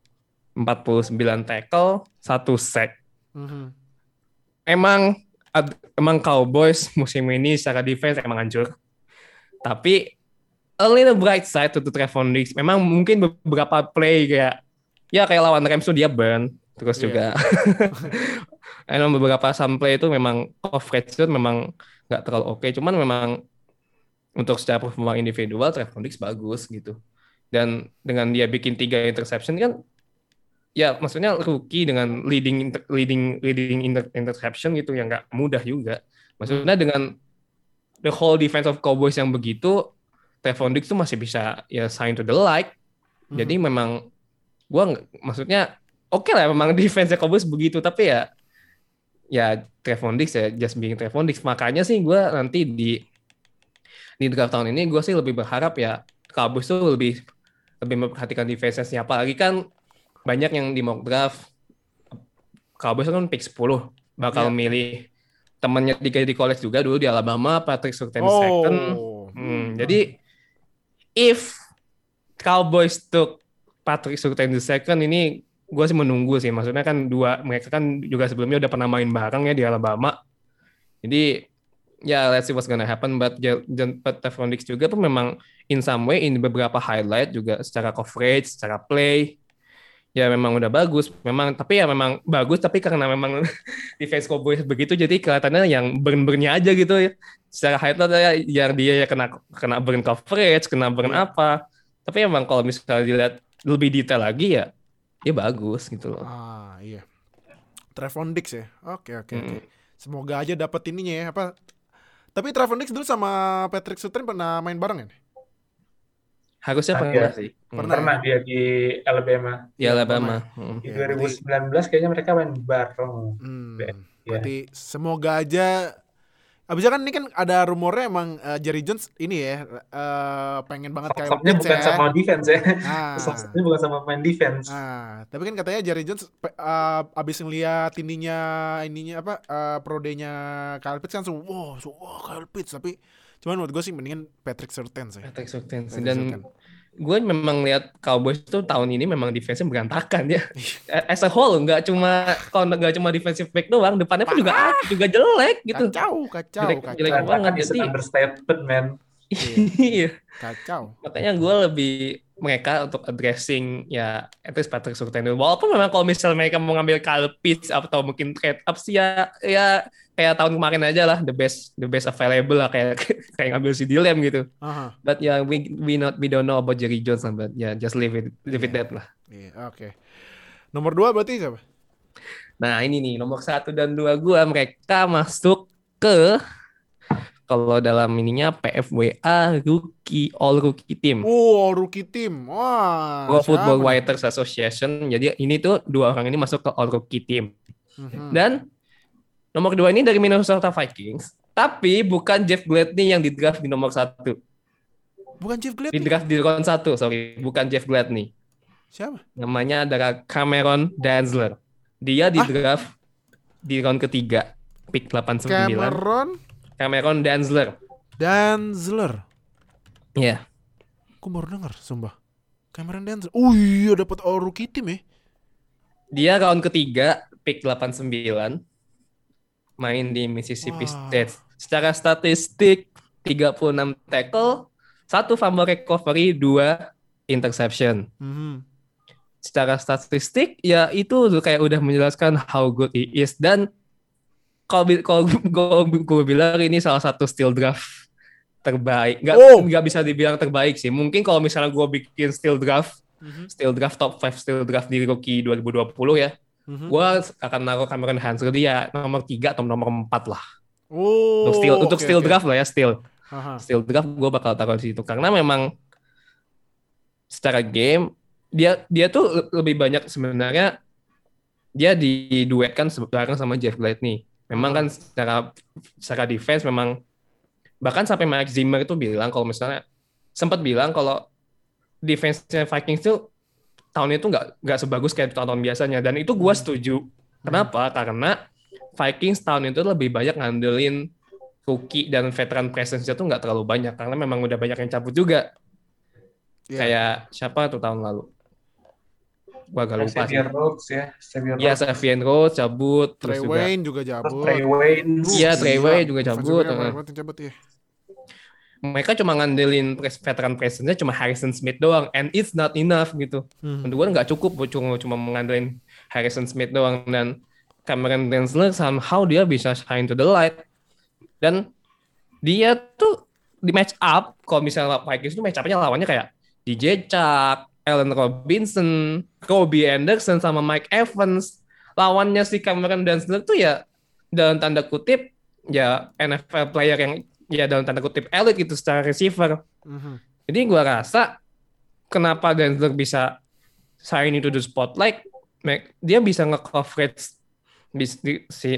49 tackle, 1 sack. Mhm. Emang ad- emang Cowboys musim ini secara defense emang hancur. Tapi a little bright side to Trevon Diggs. Memang mungkin beberapa play kayak ya kayak lawan Rams tuh dia burn terus Iya. juga [laughs] emang beberapa some play itu memang coverage itu memang nggak terlalu oke. Cuman memang untuk secara performa individual Trevon Diggs bagus gitu. Dan dengan dia bikin tiga interception kan ya maksudnya rookie dengan leading inter- leading leading inter- interception gitu yang nggak mudah juga. Maksudnya dengan the whole defense of Cowboys yang begitu Trevon Diggs tuh masih bisa ya sign to the light. Mhm. jadi memang gua maksudnya oke lah memang [laughs] defense Cowboys begitu tapi ya ya Trevon Diggs ya just being Trevon Diggs makanya sih gua nanti di di draft tahun ini gue sih lebih berharap ya Cowboys tuh lebih lebih memperhatikan defense-nya apalagi kan banyak yang di mock draft Cowboys kan pick 10 bakal Iya. milih temannya di di college juga dulu di Alabama Patrick Surtain second Oh. Hmm, jadi if Cowboys took Patrick Surtain the second ini gue sih menunggu sih. Maksudnya kan dua mereka kan juga sebelumnya udah pernah main bareng ya di Alabama. Jadi ya let's see what's gonna happen. But but Tevon Diggs juga tuh memang in some way in beberapa highlight juga secara coverage, secara play ya memang udah bagus. Memang tapi ya memang bagus tapi karena memang [laughs] defense Cowboys begitu jadi kelihatannya yang burn-burnnya aja gitu ya secara highlight ya yang dia ya kena kena burn coverage, kena burn Iya. apa. Tapi emang kalau misalnya dilihat lebih detail lagi ya, ya bagus gitu loh. Ah, iya. Trevon Diggs ya. Oke, oke, oke. Mm. Semoga aja dapat ininya ya, apa? Tapi Trevon Diggs dulu sama Patrick Surtain pernah main bareng ya? Harusnya Nah, pernah iya. sih. Hmm. Pernah. Pernah dia di Alabama. Di Alabama. Hmm. Di Iya, 2019 kayaknya mereka main bareng. Hmm. Iya. Berarti semoga aja Abisnya kan ini kan ada rumornya emang eh, Jerry Jones ini ya eh, pengen banget kayak Sosoknya Pitts bukan ya. sama defense ya. Ah. Sosoknya bukan sama main defense. Ah, tapi kan katanya Jerry Jones eh, abis ngeliat ininya ininya apa eh, prodenya Kyle Pitts kan langsung wow, so, wow Kyle Pitts tapi cuman menurut gue sih mendingan Patrick Surtain sih. Patrick Surtain Dan Surtain. Gue memang lihat Cowboys tuh tahun ini memang defense-nya berantakan ya. As a whole nggak cuma kalau nggak cuma defensive back doang, depannya pun juga juga jelek gitu. Kacau, kacau, Jelek- kacau. jelek banget. Jadi- understatement, man. [laughs] Iya. Kacau. Makanya gue lebih mereka untuk addressing ya at least Patrick Surtain dulu. Walaupun memang kalau misalnya mereka mau ngambil Kyle Pitts atau mungkin trade up sih ya ya kayak tahun kemarin aja lah the best the best available lah kayak [laughs] kayak ngambil si Dilem gitu. Aha. But ya we we not we don't know about Jerry Jones but ya just leave it leave it that lah. Iya, oke. Nomor dua berarti siapa? Nah ini nih nomor satu dan dua gua mereka masuk ke kalau dalam ininya PFWA rookie all rookie team. Oh, rookie team. Wah. Pro Football siapa? Writers Association. Jadi ini tuh dua orang ini masuk ke All Rookie Team. Mhm. Dan nomor dua ini dari Minnesota Vikings. Tapi bukan Jeff Gladney yang di draft di nomor satu. Bukan Jeff Di Gladney. draft di round satu, sorry. Bukan Jeff Gladney. Siapa? Namanya adalah Cameron Danzler. Dia di Ah? draft di round ketiga. Pick 89. Cameron Cameron Danzler. Danzler. Iya. Gue baru denger, sumpah. Cameron Danzler. Oh iya, dapat all rookie team ya. Dia round ketiga, pick 89. Main di Mississippi Wah. State. Secara statistik, 36 tackle, satu fumble recovery, dua interception. Mhm. Secara statistik, ya itu kayak udah menjelaskan how good he is. Dan kalau gue bilang ini salah satu steal draft terbaik. Nggak, Oh. nggak bisa dibilang terbaik sih. Mungkin kalau misalnya gue bikin steal draft, Mhm. steal draft top 5 steal draft di rookie 2020 ya, Mhm. gue akan naruh Cameron Hansel dia nomor 3 atau nomor 4 lah. Oh, Untuk steal, untuk oke, steal oke. draft lah ya, steal. Aha. Steal draft gue bakal taruh di situ. Karena memang secara game, dia dia tuh le- lebih banyak sebenarnya dia diduetkan se- bareng sama Jeff Gladney. Memang kan secara secara defense memang bahkan sampai Mike Zimmer itu bilang kalau misalnya sempat bilang kalau defense-nya Vikings tuh tahun itu nggak nggak sebagus kayak tahun-tahun biasanya dan itu gua setuju. Kenapa? Karena Vikings tahun itu lebih banyak ngandelin rookie dan veteran presence-nya tuh nggak terlalu banyak karena memang udah banyak yang cabut juga. Iya. Kayak siapa tuh tahun lalu? Gua agak lupa sih. Xavier Rhodes ya, Xavier Iya, Rhodes. Xavier Rhodes cabut, Trey terus juga Wayne juga Terus cabut. Trey Wayne. Iya, Trey. Wayne juga cabut, cabut ya. mereka cuma ngandelin pres- veteran presence-nya cuma Harrison Smith doang and it's not enough gitu. Mhm. Menurut gue nggak cukup cuma cuma mengandelin Harrison Smith doang dan Cameron Densler somehow dia bisa shine to the light dan dia tuh di match up kalau misalnya Vikings tuh match up-nya lawannya kayak DJ Chuck, Allen Robinson, Kobe Anderson sama Mike Evans. Lawannya si Cameron Densler tuh ya dalam tanda kutip ya NFL player yang ya dalam tanda kutip elite gitu secara receiver. Mhm. Jadi gua rasa kenapa Densler bisa shine into the spotlight, dia bisa nge-coverage si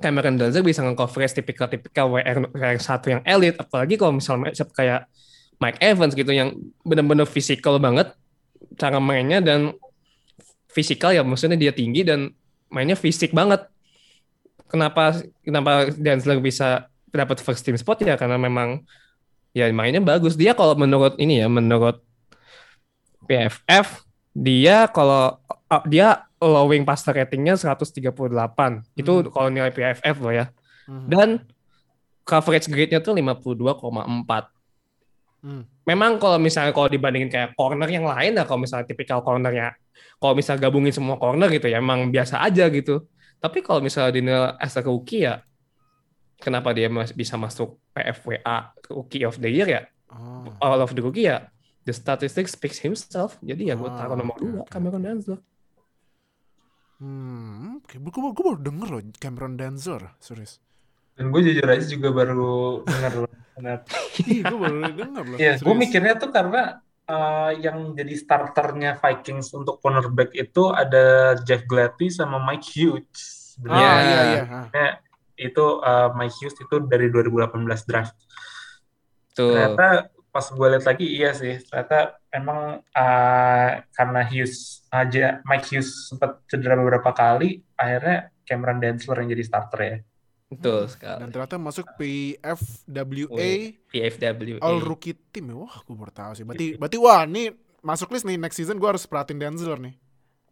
Cameron Densler bisa nge-coverage tipikal-tipikal WR, WR1 yang elite, apalagi kalau misalnya kayak Mike Evans gitu yang benar-benar fisikal banget cara mainnya dan fisikal ya maksudnya dia tinggi dan mainnya fisik banget. Kenapa kenapa Densler bisa dapat first team spot ya karena memang ya mainnya bagus. Dia kalau menurut ini ya, menurut PFF dia kalau uh, dia allowing passer ratingnya 138. Itu Hmm. kalau nilai PFF loh ya. Mhm. Dan coverage grade-nya tuh 52,4. Hmm. Memang kalau misalnya kalau dibandingin kayak corner yang lain ya kalau misalnya tipikal cornernya kalau misalnya gabungin semua corner gitu ya emang biasa aja gitu. Tapi kalau misalnya dinilai as a rookie ya kenapa dia mas- bisa masuk PFWA Rookie of the Year ya? Oh. All of the rookie ya the statistics speaks himself. Jadi ya gue Ah, taruh nomor oke, dua oke. Cameron Danzler. Hmm, oke. Gue, gue baru denger loh Cameron Danzor, serius. Dan gue jujur aja juga baru dengar [laughs] Benar. [laughs] Ih, gue baru denger loh. Iya, gue mikirnya tuh karena eh, yang jadi starternya Vikings untuk cornerback itu ada Jeff Gladney sama Mike Hughes. Ah, Sebenarnya iya, iya. ah. itu eh, Mike Hughes itu dari 2018 draft. Tuh. Ternyata pas gue lihat lagi iya sih, ternyata emang eh, karena Hughes aja Mike Hughes sempat cedera beberapa kali, akhirnya Cameron Densler yang jadi starter ya. Betul Dan sekali. ternyata masuk PFWA Wih. PFW. All Rookie Team. ya. Wah, gue baru tahu sih. Berarti, berarti wah, nih masuk list nih next season gue harus perhatiin Danzler nih.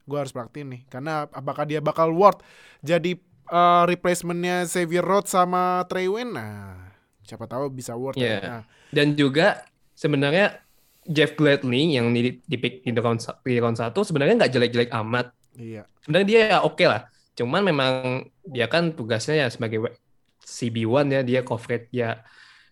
Gue harus perhatiin nih. Karena apakah dia bakal worth jadi eh, replacementnya Xavier Rhodes sama Trey Wayne? Nah, siapa tahu bisa worth. Iya. ya. Nah, Dan juga sebenarnya Jeff Gladney yang di, di pick di round, di round 1 sebenarnya nggak jelek-jelek amat. iya. Sebenarnya dia ya oke lah. Cuman memang dia kan tugasnya ya sebagai W- CB1 ya, dia coverage ya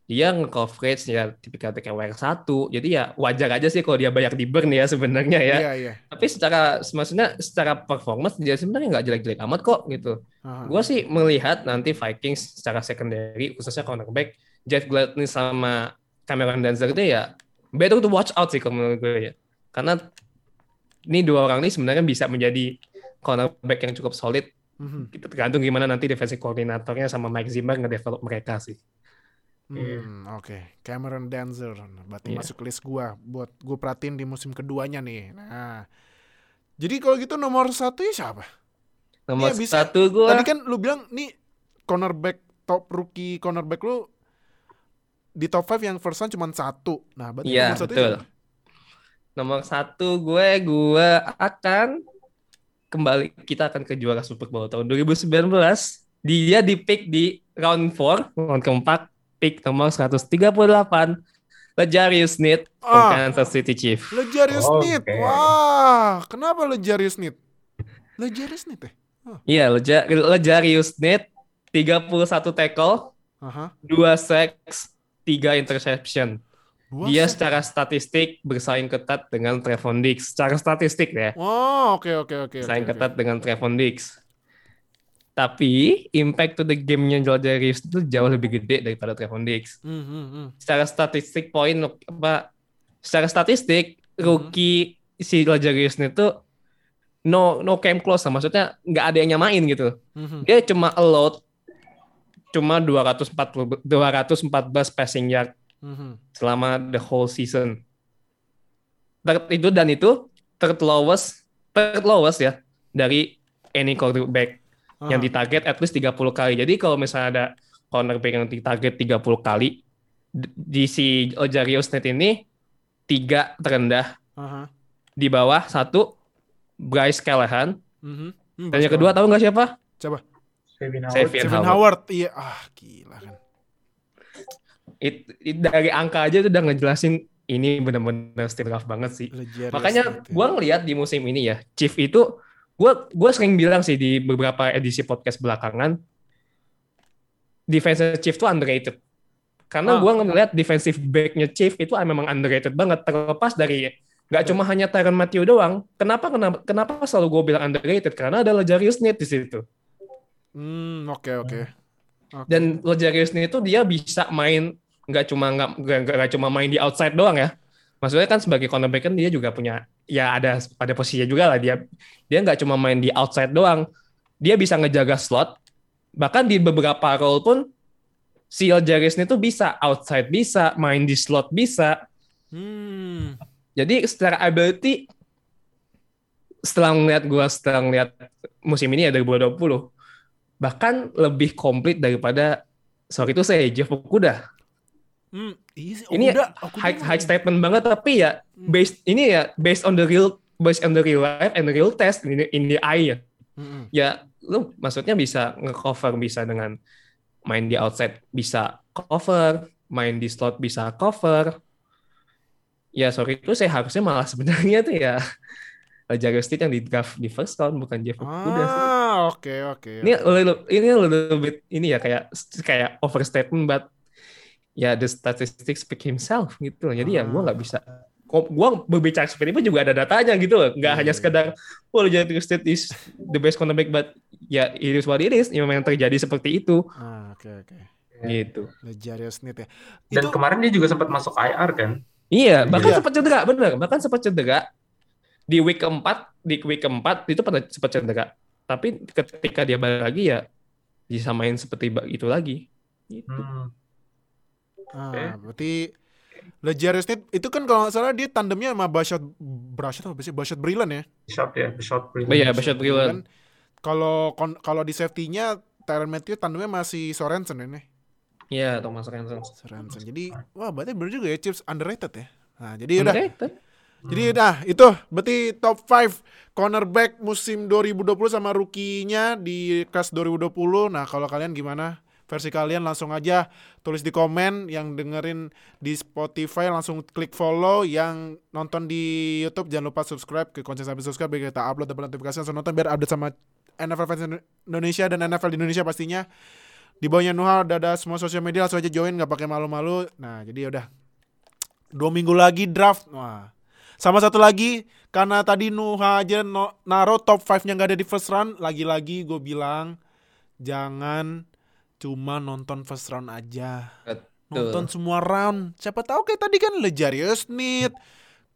dia nge-coverage ya tipikal kayak WR1. Jadi ya wajar aja sih kalau dia banyak di burn ya sebenarnya ya. Iya, iya. Tapi secara maksudnya secara performance dia sebenarnya nggak jelek-jelek amat kok gitu. Aha. Gue sih melihat nanti Vikings secara secondary khususnya cornerback Jeff Gladney sama Cameron Danzler itu ya better to watch out sih kalau menurut gue ya. Karena ini dua orang ini sebenarnya bisa menjadi cornerback yang cukup solid. Mhm. Gitu, tergantung gimana nanti defensive koordinatornya sama Mike Zimmer ngedevelop mereka sih. Hmm, oke. Cameron Danzer. Berarti Iya. masuk list gua buat gue perhatiin di musim keduanya nih. Nah. Jadi kalau gitu nomor satu ya siapa? Nomor Iya, bisa. satu gue Tadi kan lu bilang nih cornerback top rookie cornerback lu di top 5 yang first cuma satu. Nah, berarti Iya, nomor satu betul. nomor satu gue gue akan kembali kita akan ke juara Super Bowl tahun 2019. Dia di pick di round 4, round keempat, pick nomor 138. Lejarius from Ah. Kansas City Chief. Lejarius Oh, Smith. oke. Wah, kenapa Lejarius Smith? Lejarius Smith ya? Iya, Leja- Lejarius Sneed 31 tackle, Aha. 2 sacks, 3 interception. Dua Dia set. secara statistik bersaing ketat dengan Trevon Diggs. Secara statistik ya. Oh, oke oke oke. Bersaing oke. ketat dengan Trevon Diggs. Tapi impact to the game-nya Lejarius itu jauh lebih gede daripada Trevon Diggs. Hmm, hmm, hmm. secara statistik poin apa secara statistik rookie si Lajarius itu no no came close lah. maksudnya nggak ada yang nyamain gitu Hmm, hmm. dia cuma allowed cuma 240 214 passing yard Hmm, hmm. selama the whole season third itu dan itu third lowest third lowest ya dari any quarterback yang Ah. ditarget at least 30 kali. Jadi kalau misalnya ada cornerback yang ditarget 30 kali, di si Ojarius Net ini tiga terendah Aha. di bawah satu Bryce Callahan Mhm. Hmm, dan yang kedua tahu nggak siapa? Coba. Xavier Howard. Howard. Howard. Iya, ah gila kan. It, it- dari angka aja itu udah ngejelasin ini benar-benar still rough banget sih. Makanya Smith, ya. gua ngelihat di musim ini ya, Chief itu gua gua sering bilang sih di beberapa edisi podcast belakangan defense Chief tuh underrated. Karena Ah. gua ngelihat defensive back-nya Chief itu memang underrated banget terlepas dari nggak cuma hanya Tyron Matthew doang. Kenapa kenapa kenapa selalu gue bilang underrated? Karena ada Lejarius Sneed di situ. Hmm, oke oke. Oke. Dan Lejarius Sneed itu dia bisa main nggak cuma nggak nggak cuma main di outside doang ya. Maksudnya kan sebagai cornerback kan dia juga punya ya ada pada posisinya juga lah dia dia nggak cuma main di outside doang. Dia bisa ngejaga slot. Bahkan di beberapa role pun si Lejarius Sneed itu bisa outside bisa, main di slot bisa. Hmm. Jadi secara ability setelah ngeliat gue setelah ngeliat musim ini ya 2020 bahkan lebih komplit daripada sorry itu saya Jeff Okuda. Hmm, iya sih. Ini Okuda, Okuda high, high statement banget tapi ya based ini ya based on the real based on the real life and the real test in the, in the eye ya. Hmm, Ya lu maksudnya bisa nge-cover bisa dengan main di outside bisa cover, main di slot bisa cover. Ya sorry itu saya harusnya malah [laughs] sebenarnya tuh ya Jarius Sneed yang di draft di first round bukan Jeff Okuda. Ah, oke oke. Ini little, ini bit ini ya kayak kayak overstatement but ya the statistics speak himself gitu loh. Jadi ya gue nggak bisa kok gue berbicara seperti itu juga ada datanya gitu loh. Nggak Iya, hanya iya. sekedar oh Jarius Sneed is the best cornerback but ya it is what it is. Ya, memang terjadi seperti itu Ah, oke oke. gitu. Lejarius Smith ya. Dan Itu kemarin dia juga sempat masuk IR kan? Iya, bahkan Iya. sempat cedera, bener. Bahkan sempat cedera di week keempat, di week keempat itu pada sempat cedera. Tapi ketika dia balik lagi ya disamain seperti itu lagi. Gitu. Hmm. Ah, berarti Lejarius Smith itu kan kalau nggak salah dia tandemnya sama Bashot Brashot apa sih? Bashot Brilliant ya. Shot ya, shot Oh iya, Bashad Brilliant. Kan Kalau kalau di safety-nya Tyron Matthew tandemnya masih Sorensen ini. Iya, Thomas Ransom. Sorensen. Jadi wah berarti bener juga ya Chiefs underrated ya. Nah, jadi udah Underrated. Jadi nah itu berarti top 5 cornerback musim 2020 sama rookie-nya di kelas 2020. Nah, kalau kalian gimana? Versi kalian langsung aja tulis di komen yang dengerin di Spotify langsung klik follow yang nonton di YouTube jangan lupa subscribe ke konten sampai subscribe biar kita upload dan notifikasi langsung nonton biar update sama NFL fans Indonesia dan NFL di Indonesia pastinya. Di bawahnya Nuha udah ada semua sosial media langsung aja join nggak pakai malu-malu. Nah, jadi udah dua minggu lagi draft. Wah, sama satu lagi, karena tadi Nuha aja no, naro top 5-nya nggak ada di first round, lagi-lagi gue bilang jangan cuma nonton first round aja. Nonton semua round. Siapa tahu kayak tadi kan Lejarius Smith,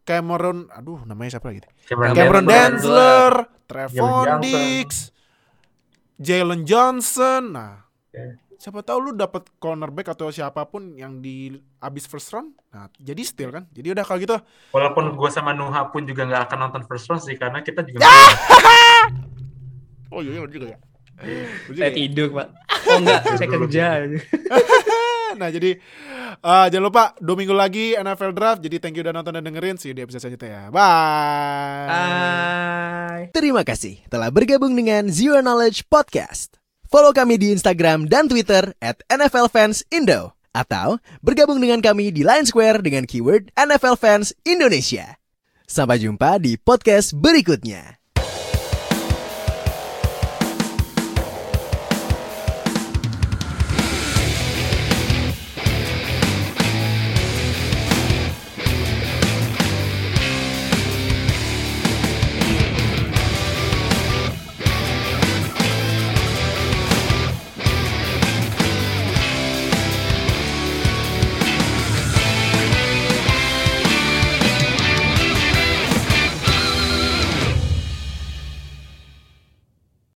Cameron, aduh namanya siapa lagi? Cameron, Cameron Jalen Trevon Johnson. Diggs, Jalen Johnson. Nah, Ya. siapa tahu lu dapat cornerback atau siapa pun yang di abis first round. Nah, jadi steal kan. Jadi udah kalau gitu Walaupun gue sama Nuha pun juga nggak akan nonton first round sih, karena kita juga [laughs] Oh iya, iya juga ya. Saya ya. tidur, Pak. Oh enggak, [laughs] saya kerja. [laughs] Nah jadi Eh, jangan lupa dua minggu lagi NFL Draft. Jadi thank you udah nonton dan dengerin. See you di episode selanjutnya ya. Bye. Bye. Terima kasih telah bergabung dengan Zero Knowledge Podcast. Follow kami di Instagram dan Twitter at NFL Fans Indo. Atau bergabung dengan kami di Line Square dengan keyword NFL Fans Indonesia. Sampai jumpa di podcast berikutnya.